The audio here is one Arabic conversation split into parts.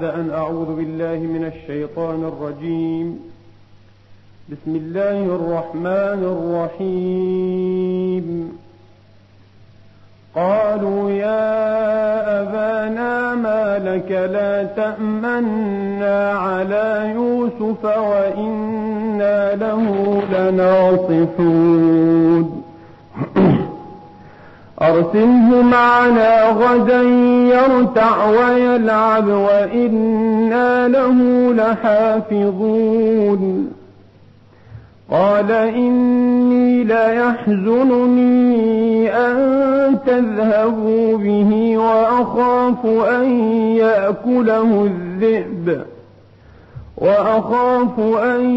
أن أعوذ بالله من الشيطان الرجيم. بسم الله الرحمن الرحيم. قالوا يا أبانا ما لك لا تأمنا على يوسف وإنا له لناصحون. أرسله معنا غدا يرتع ويلعب وإنا له لحافظون. قال إني ليحزنني أن تذهبوا به وأخاف أن يأكله الذئب. وأخاف أن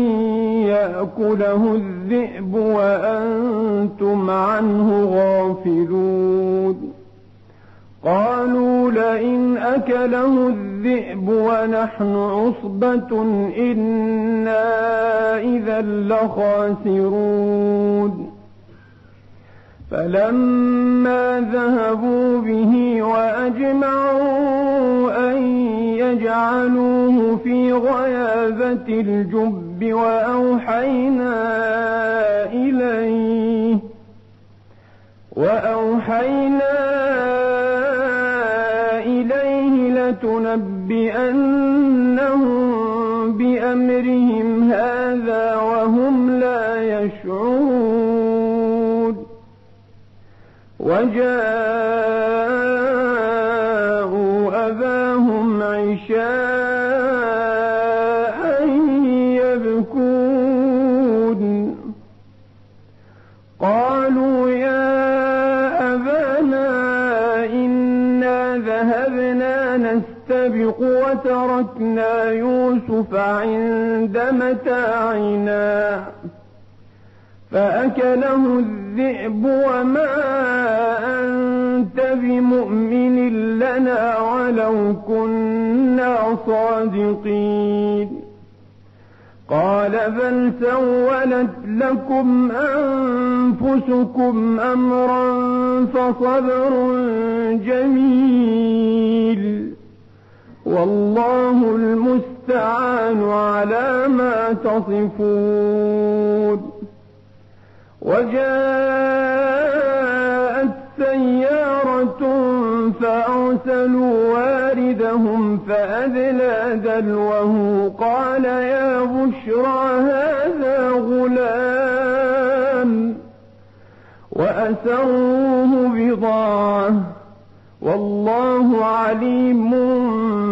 يأكله الذئب وأنتم عنه غافلون. قالوا لئن أكله الذئب ونحن عصبة إنا إذا لخاسرون. فلما ذهبوا به وأجمعوا أن يجعلوه في غيابة الجب وأوحينا إليه وأوحينا إليه لتنبئنهم بأمرهم هذا وهم لا يشعرون. وجاءوا وتركنا يوسف عند متاعنا فأكله الذئب وما أنت بمؤمن لنا ولو كنا صادقين. قال بل سولت لكم أنفسكم أمرا فصبر جميل. والله المستعان على ما تصفون. وجاءت سيارة فأرسلوا واردهم فأدلى دلوه. قال يا بشرى هذا غلام. وأسروه بضاعة. والله عليم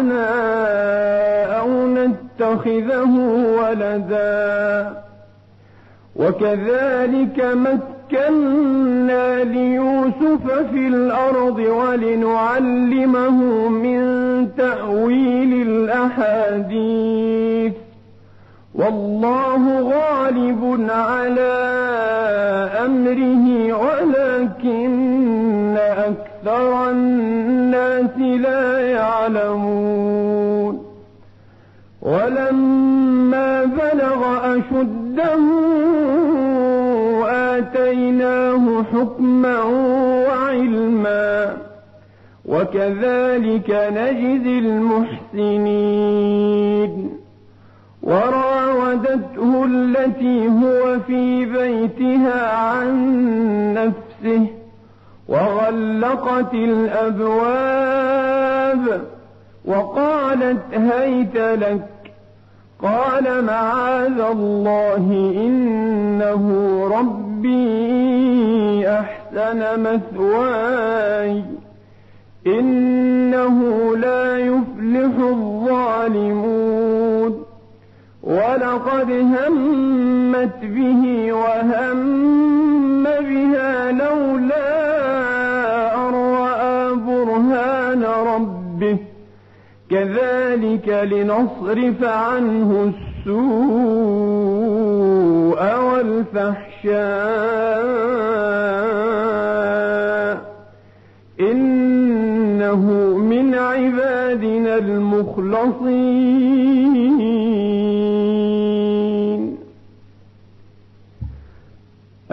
ينفعنا نتخذه ولدا. وكذلك مكنا ليوسف في الأرض ولنعلمه من تأويل الأحاديث. والله غالب على أمره ولكن أكثر الناس لا يعلمون ولما بلغ أشده آتيناه حكما وعلما وكذلك نجزي المحسنين وراودته التي هو في بيتها عن نفسه وغلقت الأبواب وقالت هيت لك قال معاذ الله إنه ربي أحسن مثواي إنه لا يفلح الظالمون ولقد همت به وهم بها لولا كذلك لنصرف عنه السوء والفحشاء إنه من عبادنا المخلصين.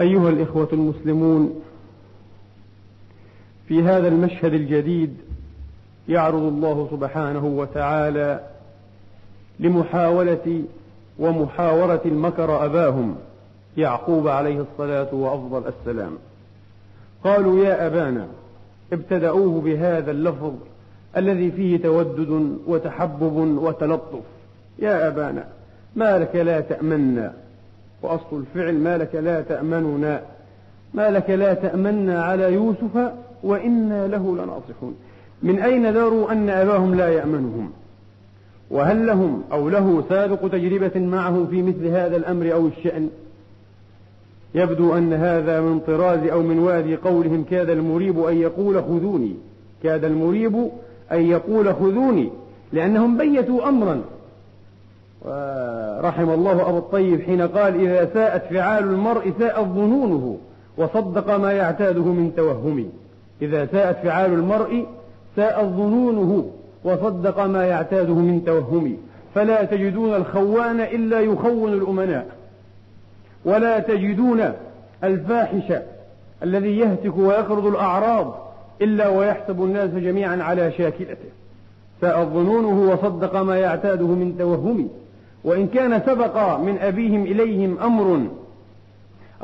أيها الإخوة المسلمون في هذا المشهد الجديد يعرض الله سبحانه وتعالى لمحاولة ومحاورة المكر أباهم يعقوب عليه الصلاة وأفضل السلام. قالوا يا أبانا ابتدأوه بهذا اللفظ الذي فيه تودد وتحبب وتلطف. يا أبانا ما لك لا تأمنا؟ وأصل الفعل ما لك لا تأمننا؟ ما لك لا تأمنا على يوسف وإنا له لناصحون. من أين دروا أن أباهم لا يأمنهم؟ وهل لهم أو له سابق تجربة معه في مثل هذا الأمر أو الشأن؟ يبدو أن هذا من طراز أو من وادي قولهم كاد المريب أن يقول خذوني. كاد المريب أن يقول خذوني لأنهم بيتوا أمرا. ورحم الله أبو الطيب حين قال إذا ساءت فعال المرء ساءت ظنونه وصدق ما يعتاده من توهم إذا ساءت فعال المرء ساءت ظنونه وصدق ما يعتاده من توهم فلا تجدون الخوان إلا يخون الأمناء. ولا تجدون الفاحش الذي يهتك ويقرض الأعراض إلا ويحسب الناس جميعا على شاكلته. ساءت ظنونه وصدق ما يعتاده من توهم وإن كان سبق من أبيهم إليهم أمر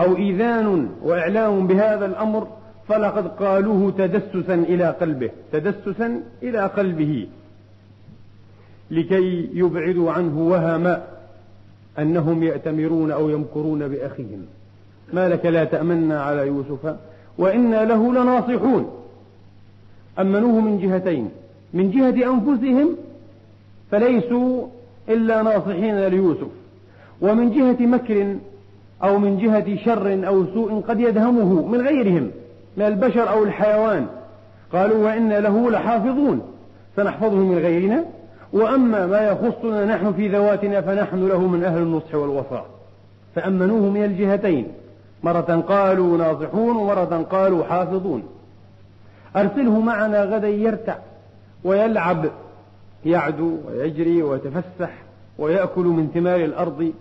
أو إيذان وإعلام بهذا الأمر فلقد قالوه تدسسا إلى قلبه تدسسا إلى قلبه لكي يبعدوا عنه وهم أنهم يأتمرون أو يمكرون بأخيهم. ما لك لا تأمنا على يوسف؟ وإنا له لناصحون. أمنوه من جهتين من جهة أنفسهم فليسوا إلا ناصحين ليوسف ومن جهة مكر أو من جهة شر أو سوء قد يدهمه من غيرهم. من البشر أو الحيوان. قالوا وإنا له لحافظون. سنحفظه من غيرنا. وأما ما يخصنا نحن في ذواتنا فنحن له من أهل النصح والوفاء. فأمنوه من الجهتين. مرة قالوا ناصحون ومرة قالوا حافظون. أرسله معنا غدا يرتع ويلعب. يعدو ويجري ويتفسح ويأكل من ثمار الأرض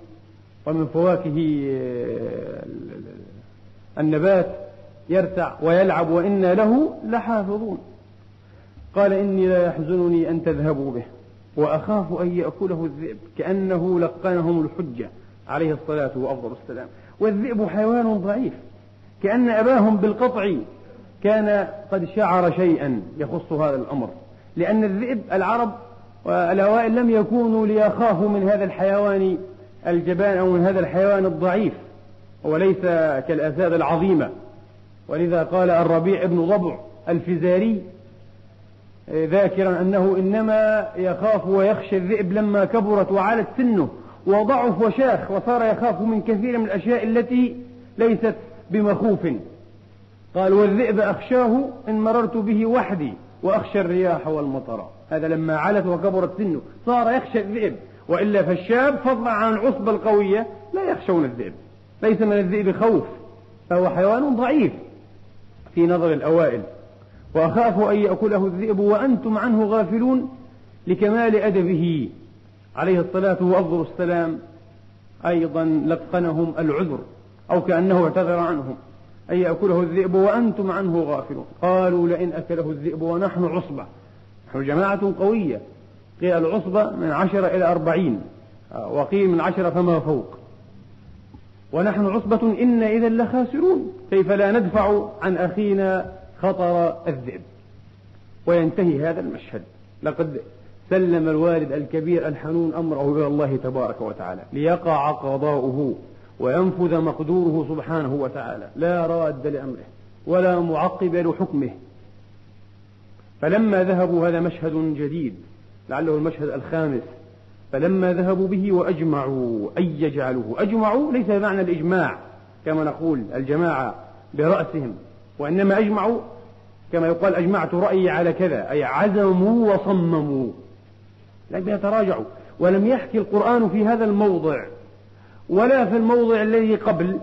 ومن فواكه النبات. يرتع ويلعب وإنا له لحافظون. قال إني لا يحزنني أن تذهبوا به وأخاف أن يأكله الذئب كأنه لقنهم الحجة عليه الصلاة وأفضل السلام. والذئب حيوان ضعيف كأن أباهم بالقطع كان قد شعر شيئا يخص هذا الأمر لأن الذئب العرب والأوائل لم يكونوا ليخافوا من هذا الحيوان الجبان أو من هذا الحيوان الضعيف وليس كالأساد العظيمة. ولذا قال الربيع بن ضبع الفزاري ذاكرا أنه إنما يخاف ويخشى الذئب لما كبرت وعلت سنه وضعف وشاخ وصار يخاف من كثير من الأشياء التي ليست بمخوف. قال والذئب أخشاه إن مررت به وحدي وأخشى الرياح والمطر. هذا لما علت وكبرت سنه صار يخشى الذئب. وإلا فالشاب فضلا عن العصبة القوية لا يخشون الذئب ليس من الذئب خوف فهو حيوان ضعيف. في نظر الأوائل. وأخاف أن يأكله الذئب وأنتم عنه غافلون لكمال أدبه. عليه الصلاة وأفضل السلام أيضا لقنهم العذر أو كأنه اعتذر عنهم أن يأكله الذئب وأنتم عنه غافلون. قالوا لئن أكله الذئب ونحن عصبة. نحن جماعة قوية. قيل العصبة من عشرة إلى أربعين وقيل من عشرة فما فوق. ونحن عصبة إنا إذا لخاسرون. كيف لا ندفع عن أخينا خطر الذئب؟ وينتهي هذا المشهد. لقد سلم الوالد الكبير الحنون أمره إلى الله تبارك وتعالى ليقع قضاؤه وينفذ مقدوره سبحانه وتعالى. لا راد لأمره ولا معقب لحكمه. فلما ذهبوا هذا مشهد جديد لعله المشهد الخامس فلما ذهبوا به وأجمعوا أن يجعلوه أجمعوا ليس بمعنى الإجماع كما نقول الجماعة برأسهم وإنما أجمعوا كما يقال أجمعت رأيي على كذا أي عزموا وصمموا. لم يتراجعوا. ولم يحكي القرآن في هذا الموضع ولا في الموضع الذي قبل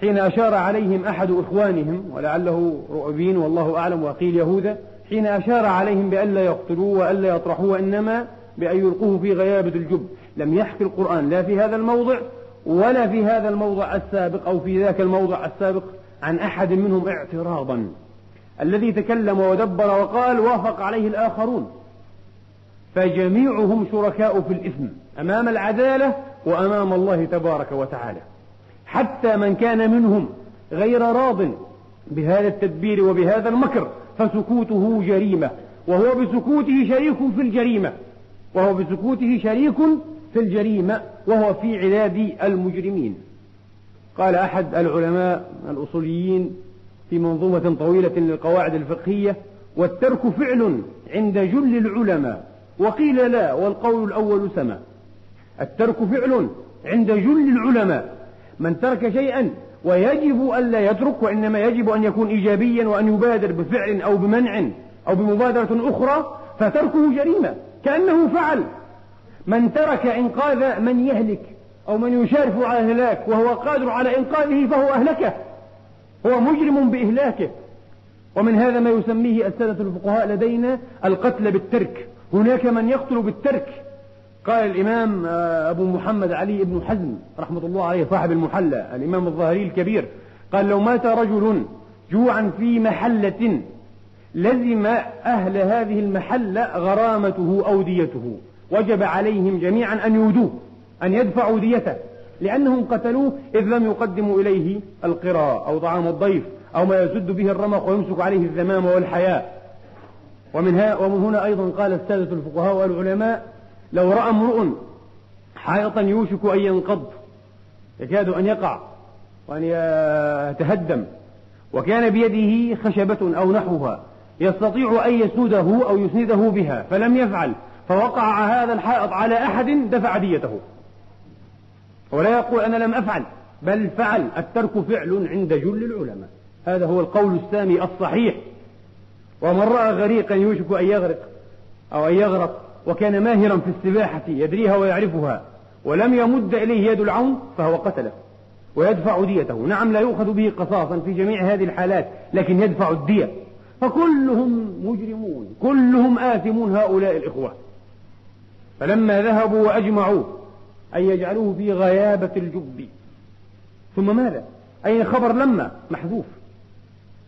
حين أشار عليهم أحد إخوانهم ولعله رؤبين والله أعلم وقيل يهوذا حين أشار عليهم بألا يقتلوه وألا يطرحوه وإنما بأن يلقوه في غيابة الجب. لم يحكي القرآن لا في هذا الموضع ولا في هذا الموضع السابق أو في ذاك الموضع السابق عن أحد منهم اعتراضا. الذي تكلم ودبر وقال وافق عليه الآخرون. فجميعهم شركاء في الإثم أمام العدالة وأمام الله تبارك وتعالى. حتى من كان منهم غير راض بهذا التدبير وبهذا المكر فسكوته جريمة وهو بسكوته شريك في الجريمة. وهو بسكوته شريك في الجريمة وهو في عداد المجرمين. قال أحد العلماء الأصوليين في منظومة طويلة للقواعد الفقهية والترك فعل عند جل العلماء وقيل لا والقول الأول سما الترك فعل عند جل العلماء من ترك شيئا ويجب ألا يترك وإنما يجب أن يكون إيجابيا وأن يبادر بفعل أو بمنع أو بمبادرة أخرى فتركه جريمة كأنه فعل. من ترك إنقاذ من يهلك أو من يشارف على الهلاك وهو قادر على إنقاذه فهو أهلكه. هو مجرم بإهلاكه. ومن هذا ما يسميه السادة الفقهاء لدينا القتل بالترك. هناك من يقتل بالترك. قال الإمام آه، أبو محمد علي بن حزم رحمة الله عليه صاحب المحلى الإمام الظاهري الكبير. قال لو مات رجل جوعا في محلة لزم أهل هذه المحلة غرامته أو ديته وجب عليهم جميعا أن يودوه أن يدفعوا ديته لأنهم قتلوه إذ لم يقدموا إليه القراء أو طعام الضيف أو ما يسد به الرمق ويمسك عليه الذمام والحياء. ومن, ومن هنا أيضا قال السادة الفقهاء والعلماء لو رأى امرؤ حائطا يوشك أن ينقض يكاد أن يقع وأن يتهدم وكان بيده خشبة أو نحوها يستطيع أن يسنده أو يسنده بها فلم يفعل فوقع هذا الحائط على أحد دفع ديته. ولا يقول أنا لم أفعل بل فعل الترك فعل عند جل العلماء. هذا هو القول السامي الصحيح. ومن رأى غريقا يوشك أن يغرق أو أن يغرق وكان ماهرا في السباحة يدريها ويعرفها ولم يمد إليه يد العون فهو قتله ويدفع ديته. نعم لا يؤخذ به قصاصا في جميع هذه الحالات لكن يدفع الدية. فكلهم مجرمون كلهم آثمون هؤلاء الإخوة. فلما ذهبوا وأجمعوا أن يجعلوه في غيابة الجب. ثم ماذا؟ أين خبر لما؟ محذوف.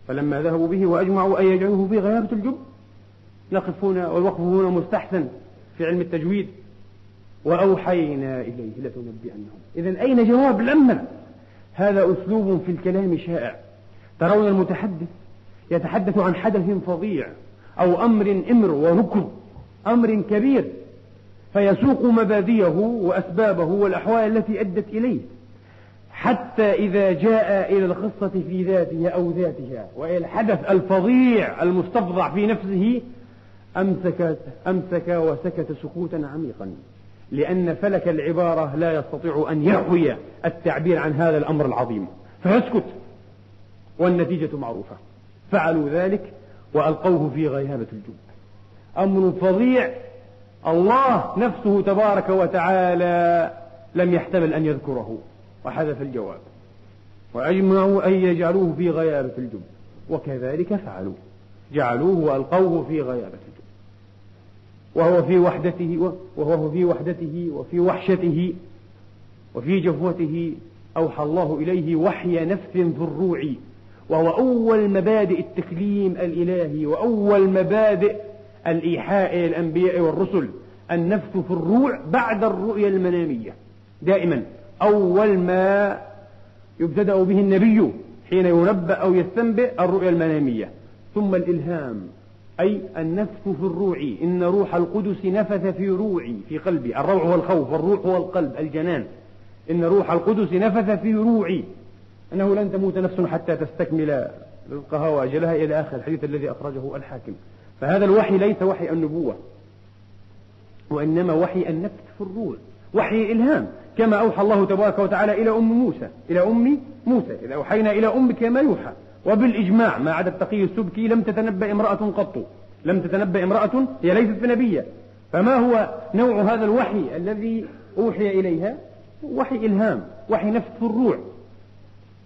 فلما ذهبوا به وأجمعوا أن يجعلوه في غيابة الجب نقف هنا والوقف هنا مستحسن في علم التجويد. وأوحينا إليه لتنبئنهم. إذا أين جواب لما؟ هذا أسلوب في الكلام شائع. ترون المتحدث؟ يتحدث عن حدث فظيع أو أمر إمر وركن أمر كبير فيسوق مباديه وأسبابه والأحوال التي أدت إليه حتى إذا جاء إلى القصة في ذاتها أو ذاتها وإلى الحدث الفظيع المستفضع في نفسه أمسك أمسك وسكت سكوتا عميقا لأن فلك العبارة لا يستطيع أن يحوي التعبير عن هذا الأمر العظيم فيسكت والنتيجة معروفة. فعلوا ذلك وألقوه في غيابة الجب أمر فظيع. الله نفسه تبارك وتعالى لم يحتمل أن يذكره وحذف الجواب. وأجمعوا أن يجعلوه في غيابة الجب وكذلك فعلوا. جعلوه وألقوه في غيابة الجب وهو في وحدته وهو في وحدته وفي وحشته وفي جفوته أوحى الله إليه وحي نفس في الروع. وهو أول مبادئ التكليم الإلهي وأول مبادئ الإيحاء إلى الأنبياء والرسل النفس في الروع بعد الرؤيا المنامية. دائما أول ما يبتدأ به النبي حين ينبأ أو يستنبئ الرؤيا المنامية. ثم الإلهام أي النفس في الروع إن روح القدس نفث في روعي في قلبي. الروع هو الخوف والروح هو القلب الجنان. إن روح القدس نفث في روعي أنه لن تموت نفس حتى تستكمل رزقها وأجلها إلى آخر الحديث الذي أخرجه الحاكم. فهذا الوحي ليس وحي النبوة وإنما وحي النفس في الروح وحي إلهام كما أوحى الله تبارك وتعالى إلى أم موسى إلى أم موسى إذا أوحينا إلى أمك ما يوحى. وبالإجماع ما عدا التقي السبكي لم تتنبأ امرأة قط لم تتنبأ امرأة هي ليست بنبية. فما هو نوع هذا الوحي الذي أوحي إليها؟ وحي إلهام وحي في الروح.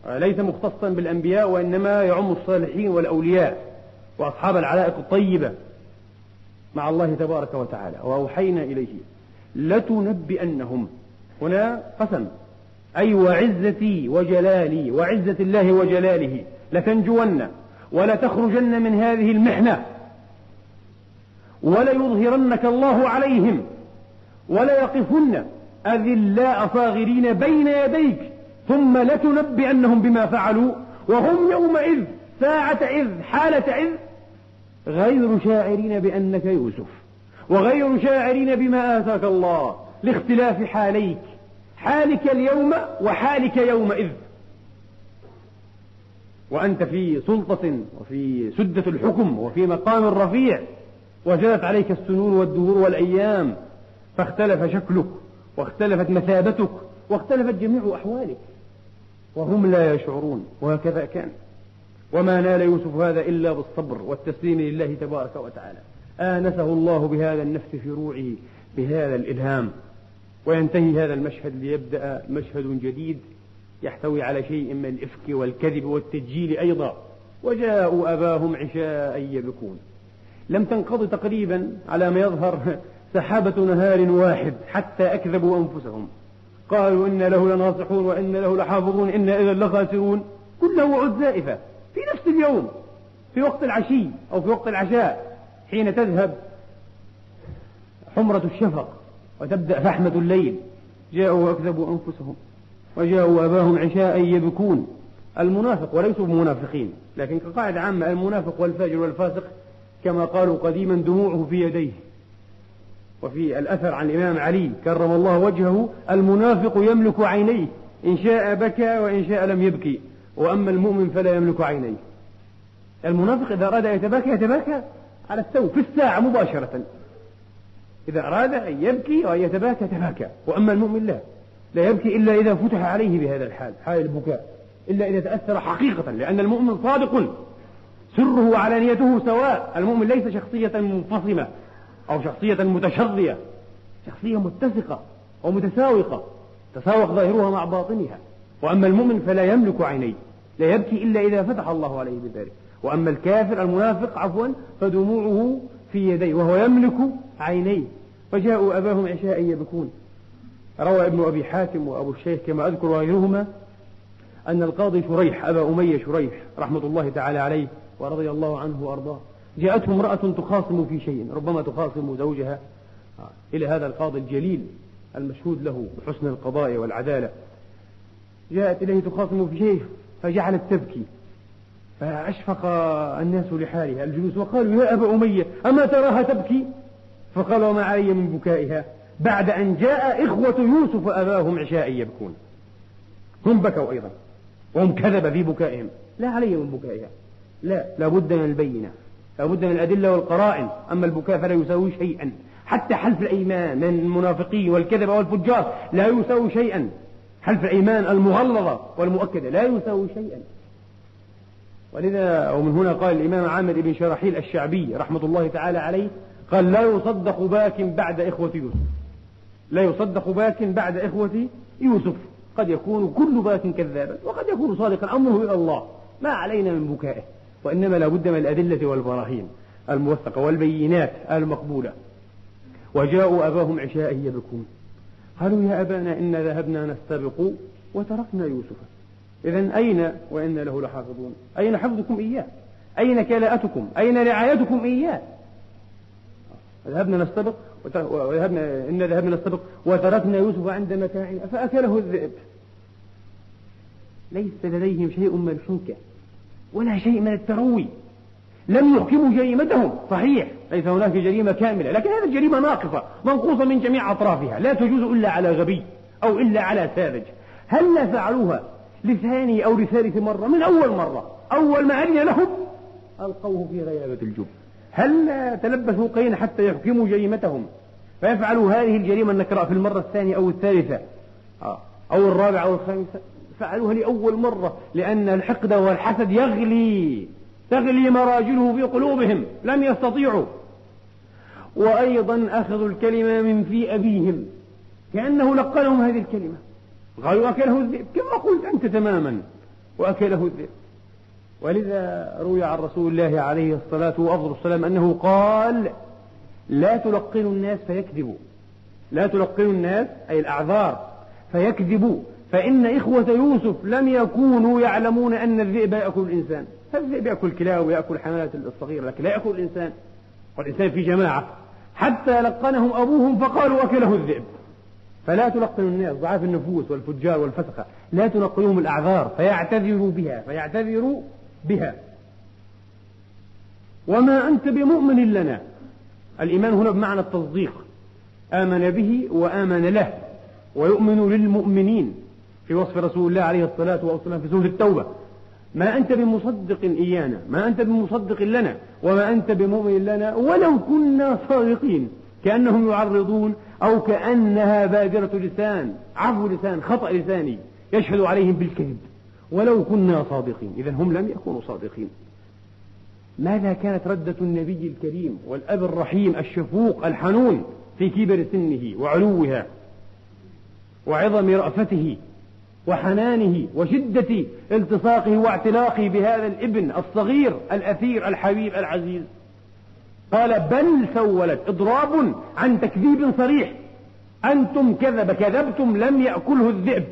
ليس مختصا بالأنبياء وإنما يعم الصالحين والأولياء وأصحاب العلائق الطيبة مع الله تبارك وتعالى. وأوحينا إليه لتنبئنهم. هنا قسم. أي وعزتي وجلالي وعزة الله وجلاله لتنجون ولتخرجن من هذه المحنة وليظهرنك الله عليهم وليقفن أذلاء صاغرين بين يديك ثم لتنبئنهم بما فعلوا وهم يومئذ ساعة إذ حالة إذ غير شاعرين بأنك يوسف وغير شاعرين بما آتاك الله لاختلاف حاليك حالك اليوم وحالك يومئذ. وأنت في سلطة وفي سدة الحكم وفي مقام رفيع وجرت عليك السنون والدهور والأيام فاختلف شكلك واختلفت مثابتك واختلفت جميع أحوالك. وهم لا يشعرون وهكذا كان. وما نال يوسف هذا إلا بالصبر والتسليم لله تبارك وتعالى. آنسه الله بهذا النفس في روعه بهذا الإلهام. وينتهي هذا المشهد ليبدأ مشهد جديد يحتوي على شيء من الإفك والكذب والتجيل أيضا. وجاءوا أباهم عشاء يبكون. لم تنقض تقريبا على ما يظهر سحابة نهار واحد حتى أكذبوا أنفسهم. قالوا إن له لناصحون وإن له لحافظون إن إذا لخاسرون. كله وعد زائفة. في نفس اليوم في وقت العشي أو في وقت العشاء حين تذهب حمرة الشفق وتبدأ فحمة الليل جاءوا وأكذبوا أنفسهم وجاءوا أباهم عشاء يبكون. المنافق وليسوا منافقين لكن كقاعدة عامة المنافق والفاجر والفاسق كما قالوا قديما دموعه في يديه. وفي الأثر عن الإمام علي كرم الله وجهه المنافق يملك عينيه إن شاء بكى وإن شاء لم يبكي وأما المؤمن فلا يملك عينيه. المنافق إذا أراد أن يتباكى يتباكى على السوء في الساعة مباشرة. إذا أراد أن يبكي وأن يتباكى تباكى وأما المؤمن لا. لا يبكي إلا إذا فتح عليه بهذا الحال حال البكاء. إلا إذا تأثر حقيقة لأن المؤمن صادق. سره وعلانيته سواء. المؤمن ليس شخصية منفصمة. أو شخصية متشظية شخصية متسقة ومتساوقة تساوق ظاهرها مع باطنها. وأما المؤمن فلا يملك عينيه لا يبكي إلا إذا فتح الله عليه بذلك. وأما الكافر المنافق عفوا فدموعه في يديه وهو يملك عينيه. فجاءوا أباهم عشاء يبكون. روى ابن أبي حاتم وأبو الشيخ كما أذكر غيرهما أن القاضي شريح أبا أمية شريح رحمة الله تعالى عليه ورضي الله عنه وأرضاه. جاءته امرأة تخاصم في شيء ربما تخاصم زوجها. إلى هذا القاضي الجليل المشهود له بحسن القضاء والعدالة. جاءت إليه تخاصم في شيء فجعلت تبكي. فأشفق الناس لحالها الجلوس وقالوا يا أبا أمية أما تراها تبكي؟ فقال وما علي من بكائها. بعد أن جاء إخوة يوسف أباهم عشاء يبكون. هم بكوا أيضا وهم كذب في بكائهم. لا علي من بكائها. لا لابد من البينة. لابد من الأدلة والقرائن أما البكاء فلا يساوي شيئا. حتى حلف الأيمان من المنافقين والكذب والفجار لا يساوي شيئا. حلف الأيمان المغلظة والمؤكدة لا يساوي شيئا. ولذا ومن هنا قال الإمام عامر بن شراحيل الشعبي رحمة الله تعالى عليه قال لا يصدق باك بعد إخوة يوسف. لا يصدق باك بعد إخوة يوسف. قد يكون كل باك كذابا وقد يكون صادقا أمره إلى الله. ما علينا من بكائه. وإنما لا بد من الأدلة والبراهين الموثقة والبينات المقبولة. وجاءوا أباهم عشاء يبكون قالوا يا أبانا إنا ذهبنا نستبق وتركنا يوسف إذا أين وإنا له لحافظون؟ أين حفظكم إياه؟ أين كلاءتكم؟ أين رعايتكم إياه؟ ذهبنا نستبق وذهبنا إنا ذهبنا نستبق وتركنا يوسف عند متاعنا فأكله الذئب. ليس لديهم شيء من الحنكة ولا شيء من التروي. لم يحكموا جريمتهم. صحيح ليس هناك جريمة كاملة لكن هذه الجريمة ناقصة منقوصة من جميع أطرافها. لا تجوز إلا على غبي أو إلا على ساذج. هل لا فعلوها لثاني أو لثالث مرة؟ من أول مرة. أول ما أذن لهم ألقوه في غيابة الجب. هل تلبسوا قين حتى يحكموا جريمتهم؟ فيفعلوا هذه الجريمة النكراء في المرة الثانية أو الثالثة. آه، أو الرابعة أو الخامسة. فعلوها لأول مرة لأن الحقد والحسد يغلي تغلي مراجله في قلوبهم لم يستطيعوا. وأيضا أخذوا الكلمة من في أبيهم كأنه لقنهم هذه الكلمة. قالوا أكله الذئب؟ كما قلت أنت تماما وأكله الذئب. ولذا روي عن رسول الله عليه الصلاة وأفضل السلام أنه قال لا تلقنوا الناس فيكذبوا. لا تلقنوا الناس أي الأعذار فيكذبوا. فإن إخوة يوسف لم يكونوا يعلمون أن الذئب يأكل الإنسان. الذئب يأكل الكلاب ويأكل حملات الصغيرة لكن لا يأكل الإنسان. والإنسان في جماعة. حتى لقنهم أبوهم فقالوا أكله الذئب. فلا تلقنوا الناس ضعاف النفوس والفجار والفسقة لا تلقنوهم الأعذار فيعتذروا بها فيعتذروا بها. وما أنت بمؤمن لنا. الإيمان هنا بمعنى التصديق. آمن به وآمن له. ويؤمن للمؤمنين. في وصف رسول الله عليه الصلاة والسلام في سورة التوبة. ما أنت بمصدق إيانا ما أنت بمصدق لنا وما أنت بمؤمن لنا ولو كنا صادقين. كأنهم يعرضون أو كأنها بادرة لسان عفو لسان خطأ لساني يشهد عليهم بالكذب. ولو كنا صادقين. إذا هم لم يكونوا صادقين. ماذا كانت ردة النبي الكريم والأب الرحيم الشفوق الحنون في كبر سنه وعلوها وعظم رأفته وحنانه وشدة التصاقه واعتلاقه بهذا الابن الصغير الأثير الحبيب العزيز. قال بل سولت إضراب عن تكذيب صريح. أنتم كذب كذبتم لم يأكله الذئب.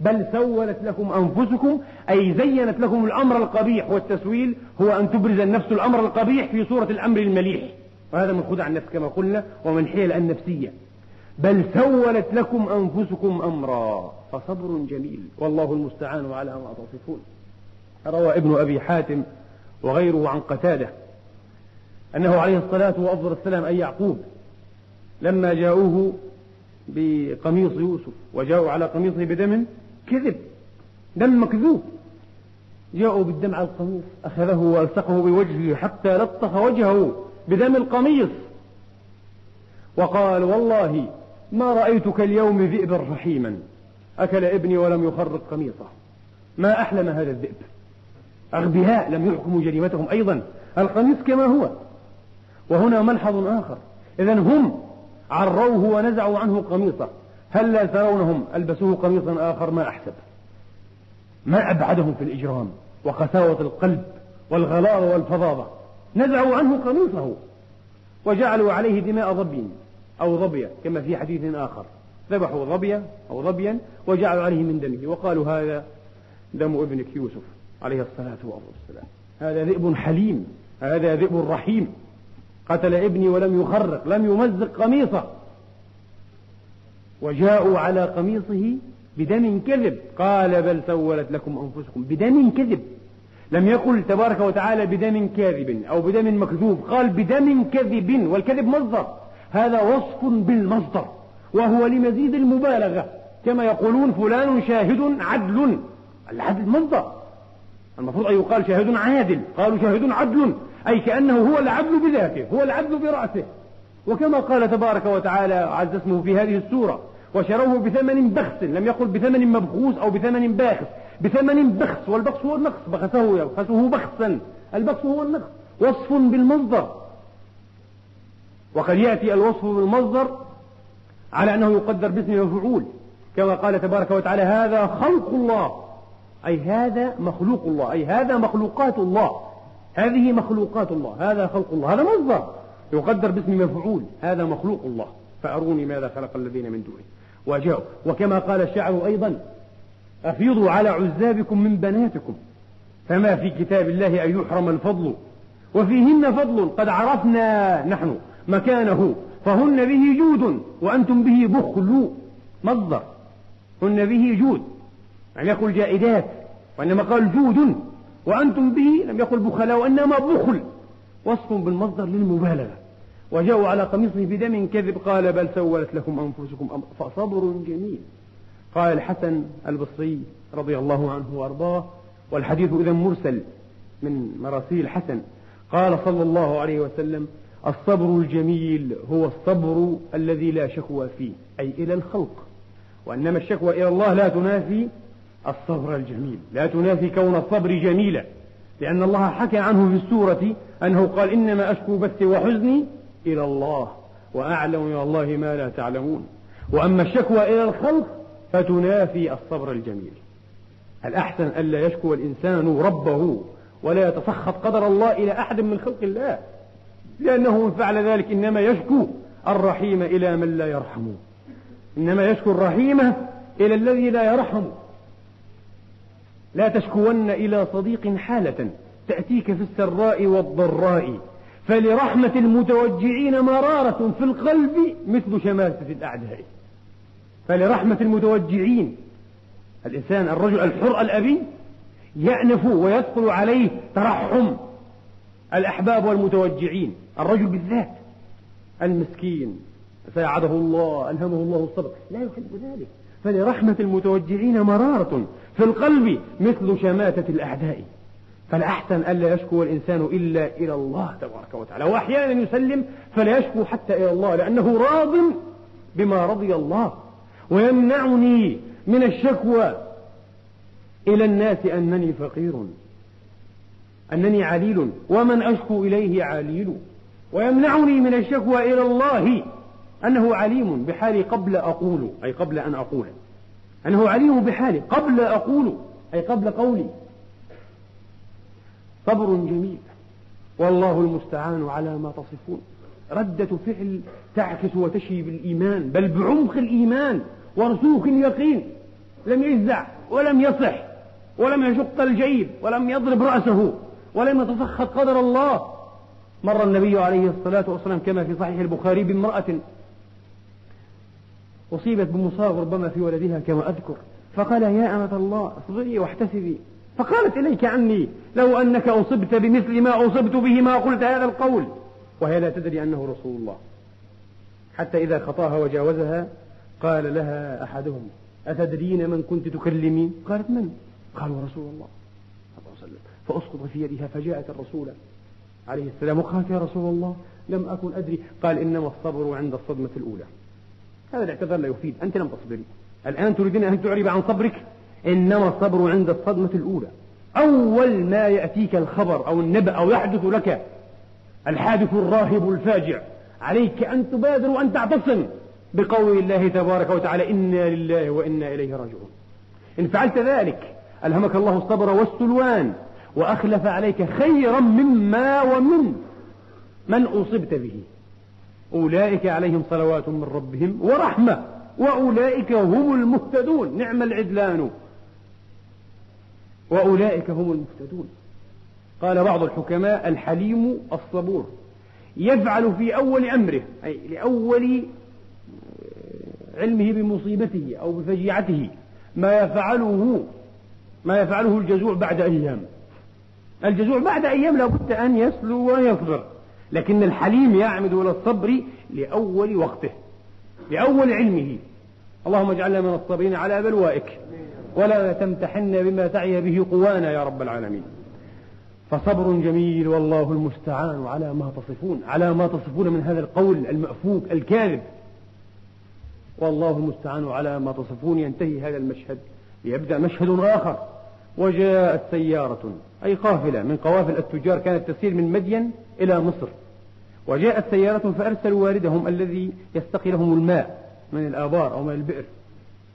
بل سولت لكم أنفسكم أي زينت لكم الأمر القبيح والتسويل هو أن تبرز النفس الأمر القبيح في صورة الأمر المليح. وهذا من خدع النفس كما قلنا ومن حيل النفسية. بل سولت لكم أنفسكم أمرا. فصبر جميل. والله المستعان على ما تصفون. روى ابن أبي حاتم وغيره عن قتادة أنه عليه الصلاة وأفضل السلام أي يعقوب لما جاءوه بقميص يوسف وجاءوا على قميصه بدم كذب دم مكذوب. جاءوا بالدم على القميص أخذه وألصقه بوجهه حتى لطخ وجهه بدم القميص. وقال والله ما رأيتك اليوم ذئبا رحيما. أكل ابني ولم يخرق قميصه. ما أحلم هذا الذئب. أغبياء لم يحكموا جريمتهم أيضا. القميص كما هو. وهنا ملحظ آخر. إذا هم عروه ونزعوا عنه قميصه. هل لا ترونهم ألبسوه قميصا آخر؟ ما أحسب. ما أبعدهم في الإجرام وقساوة القلب والغلاظة والفظاظة. نزعوا عنه قميصه. وجعلوا عليه دماء ظبي أو ظبية كما في حديث آخر. ذبحوا ظبية أو ظبيا وجعلوا عليه من دمه وقالوا هذا دم ابنك يوسف عليه الصلاة والسلام. هذا ذئب حليم هذا ذئب رحيم. قتل ابني ولم يخرق لم يمزق قميصه. وجاءوا على قميصه بدم كذب. قال بل سولت لكم أنفسكم بدم كذب. لم يقل تبارك وتعالى بدم كاذب أو بدم مكذوب. قال بدم كذب والكذب مصدر. هذا وصف بالمصدر. وهو لمزيد المبالغة كما يقولون فلان شاهد عدل. العدل مصدر. المفروض أن يقال شاهد عادل قالوا شاهد عدل أي كأنه هو العدل بذاته هو العدل برأسه. وكما قال تبارك وتعالى عز اسمه في هذه السورة وشروه بثمن بخس لم يقل بثمن مبخوس أو بثمن باخس بثمن بخس والبخس هو النقص بخسه يبخسه بخسا البخس هو النقص وصف بالمصدر. وقد يأتي الوصف بالمصدر على أنه يقدر باسم مفعول كما قال تبارك وتعالى هذا خلق الله. أي هذا مخلوق الله. أي هذا مخلوقات الله. هذه مخلوقات الله. هذا خلق الله. هذا مصدر يقدر باسم مفعول هذا مخلوق الله. فأروني ماذا خلق الذين من دونه. وجاءوا وكما قال الشاعر أيضا أفيضوا على عزابكم من بناتكم. فما في كتاب الله أن يحرم الفضل؟ وفيهن فضل. قد عرفنا نحن مكانه. فهن به جود وأنتم به بخل مصدر. هن به جود. يعني يقول جائدات وإنما قال جود. وأنتم به لم يقل بخلاء وإنما بخل. وصف بالمصدر للمبالغة. وجاءوا على قميصه بدم كذب قال بل سولت لكم أنفسكم أمر فصبر جميل. قال الحسن البصري رضي الله عنه وأرضاه والحديث إذا مرسل من مراسيل الحسن. قال صلى الله عليه وسلم الصبر الجميل هو الصبر الذي لا شكوى فيه أي إلى الخلق. وإنما الشكوى إلى الله لا تنافي الصبر الجميل لا تنافي كون الصبر جميلا لأن الله حكى عنه في السورة أنه قال إنما أشكو بثي وحزني إلى الله وأعلم من الله ما لا تعلمون. وأما الشكوى إلى الخلق فتنافي الصبر الجميل. الأحسن ألا يشكو الإنسان ربه ولا يتسخط قدر الله إلى أحد من خلق الله. لأنه إن فعل ذلك إنما يشكو الرحيم إلى من لا يرحمه إنما يشكو الرحيم إلى الذي لا يرحم. لا تشكون إلى صديق حالة تأتيك في السراء والضراء. فلرحمة المتوجعين مرارة في القلب مثل شماتة الأعداء. فلرحمة المتوجعين الإنسان الرجل الحر الأبي يأنف ويثقل عليه ترحم. الأحباب والمتوجعين الرجل بالذات المسكين ساعده الله ألهمه الله الصبر. لا يحب ذلك. فلرحمة المتوجعين مرارة في القلب مثل شماتة الأعداء. فالأحسن ألا يشكو الإنسان إلا إلى الله تبارك وتعالى. وأحيانا يسلم فلا يشكو حتى إلى الله لأنه راض بما رضي الله. ويمنعني من الشكوى إلى الناس أنني فقير. أنني عليل ومن أشكو إليه عليل. ويمنعني من الشكوى إلى الله أنه عليم بحالي قبل أقول أي قبل أن أقول. أنه عليم بحالي قبل أقول أي قبل قولي. صبر جميل والله المستعان على ما تصفون. ردة فعل تعكس وتشي بالإيمان بل بعمق الإيمان ورسوخ اليقين. لم يجزع ولم يصح ولم يشق الجيب ولم يضرب رأسه. ولم يتسخط قدر الله. مر النبي عليه الصلاة والسلام كما في صحيح البخاري بامرأة أصيبت بمصاب ربما في ولدها كما أذكر. فقال يا أمة الله اصبري واحتسبي. فقالت إليك عني لو أنك أصبت بمثل ما أصبت به ما قلت هذا القول. وهي لا تدري أنه رسول الله. حتى إذا خطاها وجاوزها قال لها أحدهم أتدرين من كنت تكلمين؟ قالت من؟ قالوا رسول الله صلى الله عليه وسلم فأسقط في يدها فجاءت الرسول عليه السلام وقالت يا رسول الله لم أكن أدري. قال إنما الصبر عند الصدمة الأولى. هذا الاعتذار لا يفيد. أنت لم تصبري. الآن تريدين أن تعرب عن صبرك؟ إنما الصبر عند الصدمة الأولى. أول ما يأتيك الخبر أو النبأ أو يحدث لك الحادث الراهب الفاجع عليك أن تبادر وأن تعتصم بقول الله تبارك وتعالى إنا لله وإنا إليه راجعون. إن فعلت ذلك ألهمك الله الصبر والسلوان. وأخلف عليك خيرا مما ومن من أصبت به. أولئك عليهم صلوات من ربهم ورحمة وأولئك هم المهتدون. نعم العدلان. وأولئك هم المهتدون. قال بعض الحكماء الحليم الصبور. يفعل في أول أمره أي لأول علمه بمصيبته أو بفجيعته. ما يفعله ما يفعله الجزوع بعد أيام. الجزوع بعد أيام لابد أن يسلو ويصبر لكن الحليم يعمد إلى الصبر لأول وقته لأول علمه. اللهم اجعلنا من الصابرين على بلوائك ولا تمتحن بما تعي به قوانا يا رب العالمين. فصبر جميل والله المستعان على ما تصفون على ما تصفون من هذا القول المأفوك الكاذب. والله المستعان على ما تصفون ينتهي هذا المشهد ليبدأ مشهد آخر. وجاءت سيارة أي قافلة من قوافل التجار كانت تسير من مدين إلى مصر. وجاءت سيارة فأرسلوا والدهم الذي يستقي لهم الماء من الآبار أو من البئر.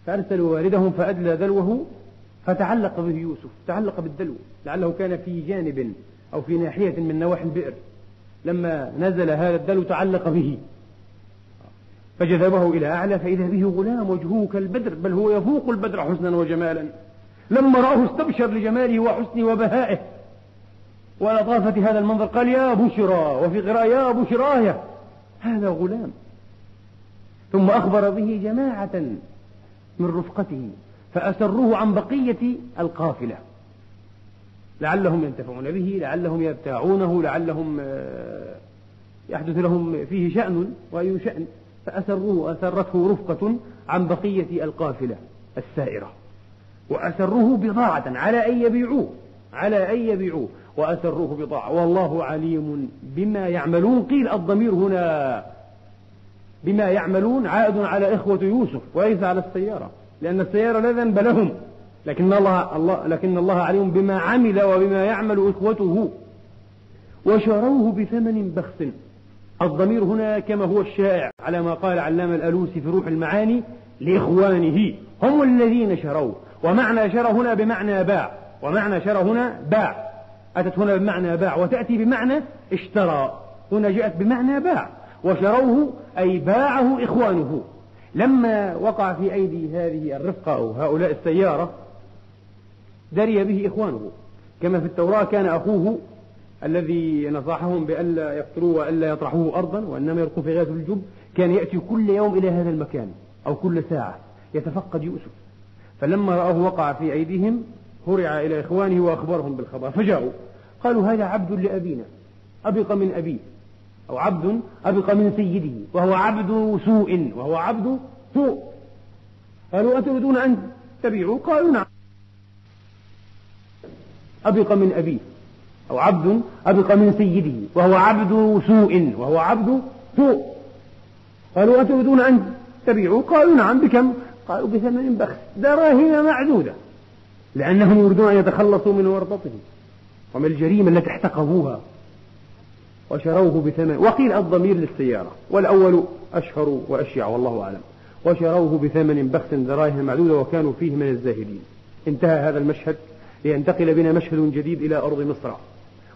فأرسلوا والدهم فأدلى دلوه فتعلق به يوسف تعلق بالدلو لعله كان في جانب أو في ناحية من نواحي البئر. لما نزل هذا الدلو تعلق به. فجذبه إلى أعلى فإذا به غلام وجهه كالبدر بل هو يفوق البدر حسنا وجمالا. لما رآه استبشر لجماله وحسنه وبهائه. ولطافة هذا المنظر قال يا بشرى وفي قراءة يا بشرايا هذا غلام. ثم أخبر به جماعة من رفقته فأسروه عن بقية القافلة. لعلهم ينتفعون به لعلهم يبتاعونه لعلهم آه، يحدث لهم فيه شأن وأي شأن. فأسروه أسرته رفقة عن بقية القافلة السائرة. وأسروه بضاعة على أن يبيعوه على أن يبيعوه وأسروه بضاعة. والله عليم بما يعملون. قيل الضمير هنا بما يعملون عائد على إخوة يوسف وليس على السيارة لأن السيارة لا ذنب لهم. لكن الله, الله لكن الله عليم بما عمل وبما يعمل إخوته. وشروه بثمن بخس. الضمير هنا كما هو الشائع على ما قال علام الألوسي في روح المعاني لإخوانه. هم الذين شروه. ومعنى شرى هنا بمعنى باع ومعنى شرى هنا باع أتت هنا بمعنى باع وتأتي بمعنى اشترى. هنا جاءت بمعنى باع وشروه أي باعه إخوانه. لما وقع في أيدي هذه الرفقة أو هؤلاء السيارة دري به إخوانه. كما في التوراة كان أخوه الذي نصحهم بألا يقتلوه وألا يطرحوه أرضا وإنما يلقوا في غاية الجب كان يأتي كل يوم إلى هذا المكان أو كل ساعة يتفقد يوسف. فلما رآه وقع في أيديهم هرع إلى إخوانه وأخبرهم بالخبر فجاءوا. قالوا هذا عبد لأبينا أبق من أبيه أو عبد أبق من سيده وهو عبد سوء وهو عبد سوء. قالوا أتريدون أن تبيعوا؟ قالوا نعم. أبق من أبيه أو عبد أبق من سيده وهو عبد سوء وهو عبد سوء. قالوا أتريدون أن تبيعوا؟ قالوا نعم بكم؟ قالوا بثمن بخس. دراهم معدودة. لأنهم يريدون أن يتخلصوا من ورطته ومن الجريمة التي احتقبوها؟ وشروه بثمن. وقيل الضمير للسيارة. والأول أشهر وأشيع والله أعلم. وشروه بثمن بخس دراهم معدودة وكانوا فيه من الزاهدين. انتهى هذا المشهد لينتقل بنا مشهد جديد إلى أرض مصر.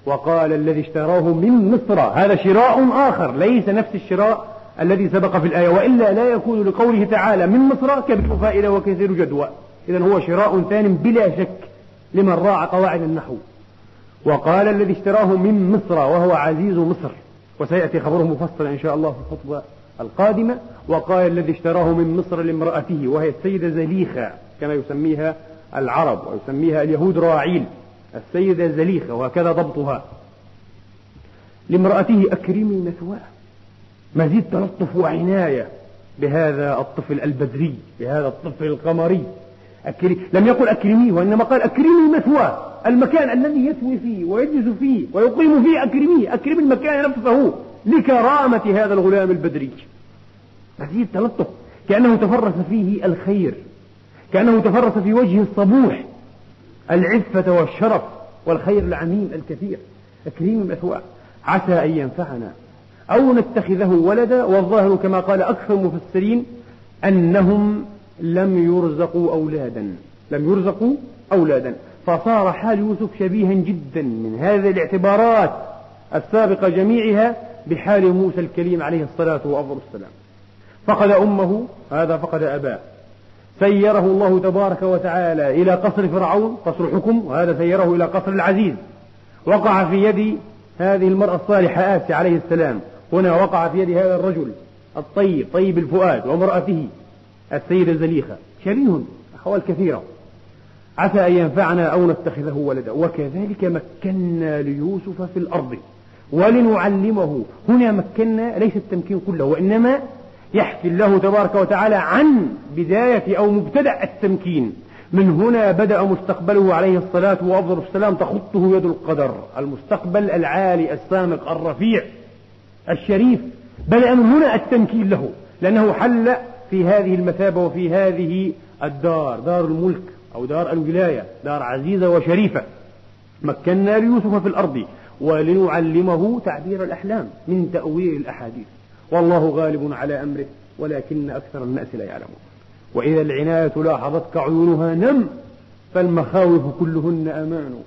وقال الذي اشتراه من مصر هذا شراء آخر ليس نفس الشراء الذي سبق في الآية وإلا لا يكون لقوله تعالى من مصر كبير فائدة وكثير جدوى. إذا هو شراء ثان بلا شك لمن راعى قواعد النحو. وقال الذي اشتراه من مصر وهو عزيز مصر. وسيأتي خبره مفصلا إن شاء الله في الخطبة القادمة. وقال الذي اشتراه من مصر لامرأته وهي السيدة زليخة كما يسميها العرب ويسميها اليهود راعيل السيدة زليخة وهكذا ضبطها. لامرأته أكرمي مثواه. مزيد تلطف وعناية بهذا الطفل البدري بهذا الطفل القمري. أكري لم يقل أكرميه وإنما قال أكرمي مثواه المكان الذي يثوي فيه ويجلس فيه ويقيم فيه. أكرميه أكرمي المكان نفسه لكرامة هذا الغلام البدري. مزيد تلطف كأنه تفرس فيه الخير كأنه تفرس في وجه الصبوح. العفة والشرف والخير العميم الكثير. أكريم مثواه عسى أن ينفعنا. أو نتخذه ولدا والظاهر كما قال أكثر المفسرين أنهم لم يرزقوا أولادا. لم يرزقوا أولادا. فصار حال يوسف شبيها جدا من هذه الاعتبارات السابقة جميعها بحال موسى الكريم عليه الصلاة والسلام فقد أمه هذا فقد أباه. سيره الله تبارك وتعالى إلى قصر فرعون قصر حكم وهذا سيره إلى قصر العزيز. وقع في يد هذه المرأة الصالحة آسي عليه السلام. هنا وقع في يد هذا الرجل الطيب طيب الفؤاد وامرأته السيدة زليخة شبيه أحوال كثيرة. عسى أن ينفعنا أو نتخذه ولدا. وكذلك مكنا ليوسف في الأرض. ولنعلمه. هنا مكنا ليس التمكين كله وإنما يحكي الله تبارك وتعالى عن بداية أو مبتدأ التمكين. من هنا بدأ مستقبله عليه الصلاة والسلام تخطه يد القدر. المستقبل العالي السامق الرفيع. الشريف بدأ من هنا التمكين له لأنه حل في هذه المثابة وفي هذه الدار دار الملك أو دار الولاية دار عزيزة وشريفة. مكنا ليوسف في الأرض ولنعلمه تعبير الأحلام من تأويل الأحاديث. والله غالب على أمره ولكن أكثر الناس لا يعلمون. وإذا العناية لاحظتك عيونها نم فالمخاوف كلهن أمان.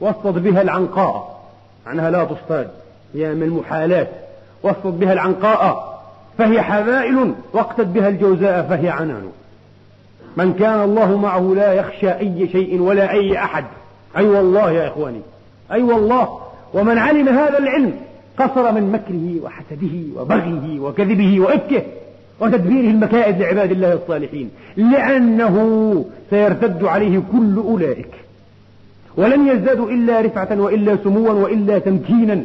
واصطد بها العنقاء عنها لا تصطاد هي من المحالات واصطد بها العنقاء فهي حبائل واقتد بها الجوزاء فهي عنان. من كان الله معه لا يخشى أي شيء ولا أي أحد. أي أيوة والله يا إخواني أي أيوة والله. ومن علم هذا العلم قصر من مكره وحسده وبغيه وكذبه وإفكه وتدبيره المكائد لعباد الله الصالحين لأنه سيرتد عليه كل أولئك. ولن يزدادوا إلا رفعة وإلا سموا وإلا تمكينا.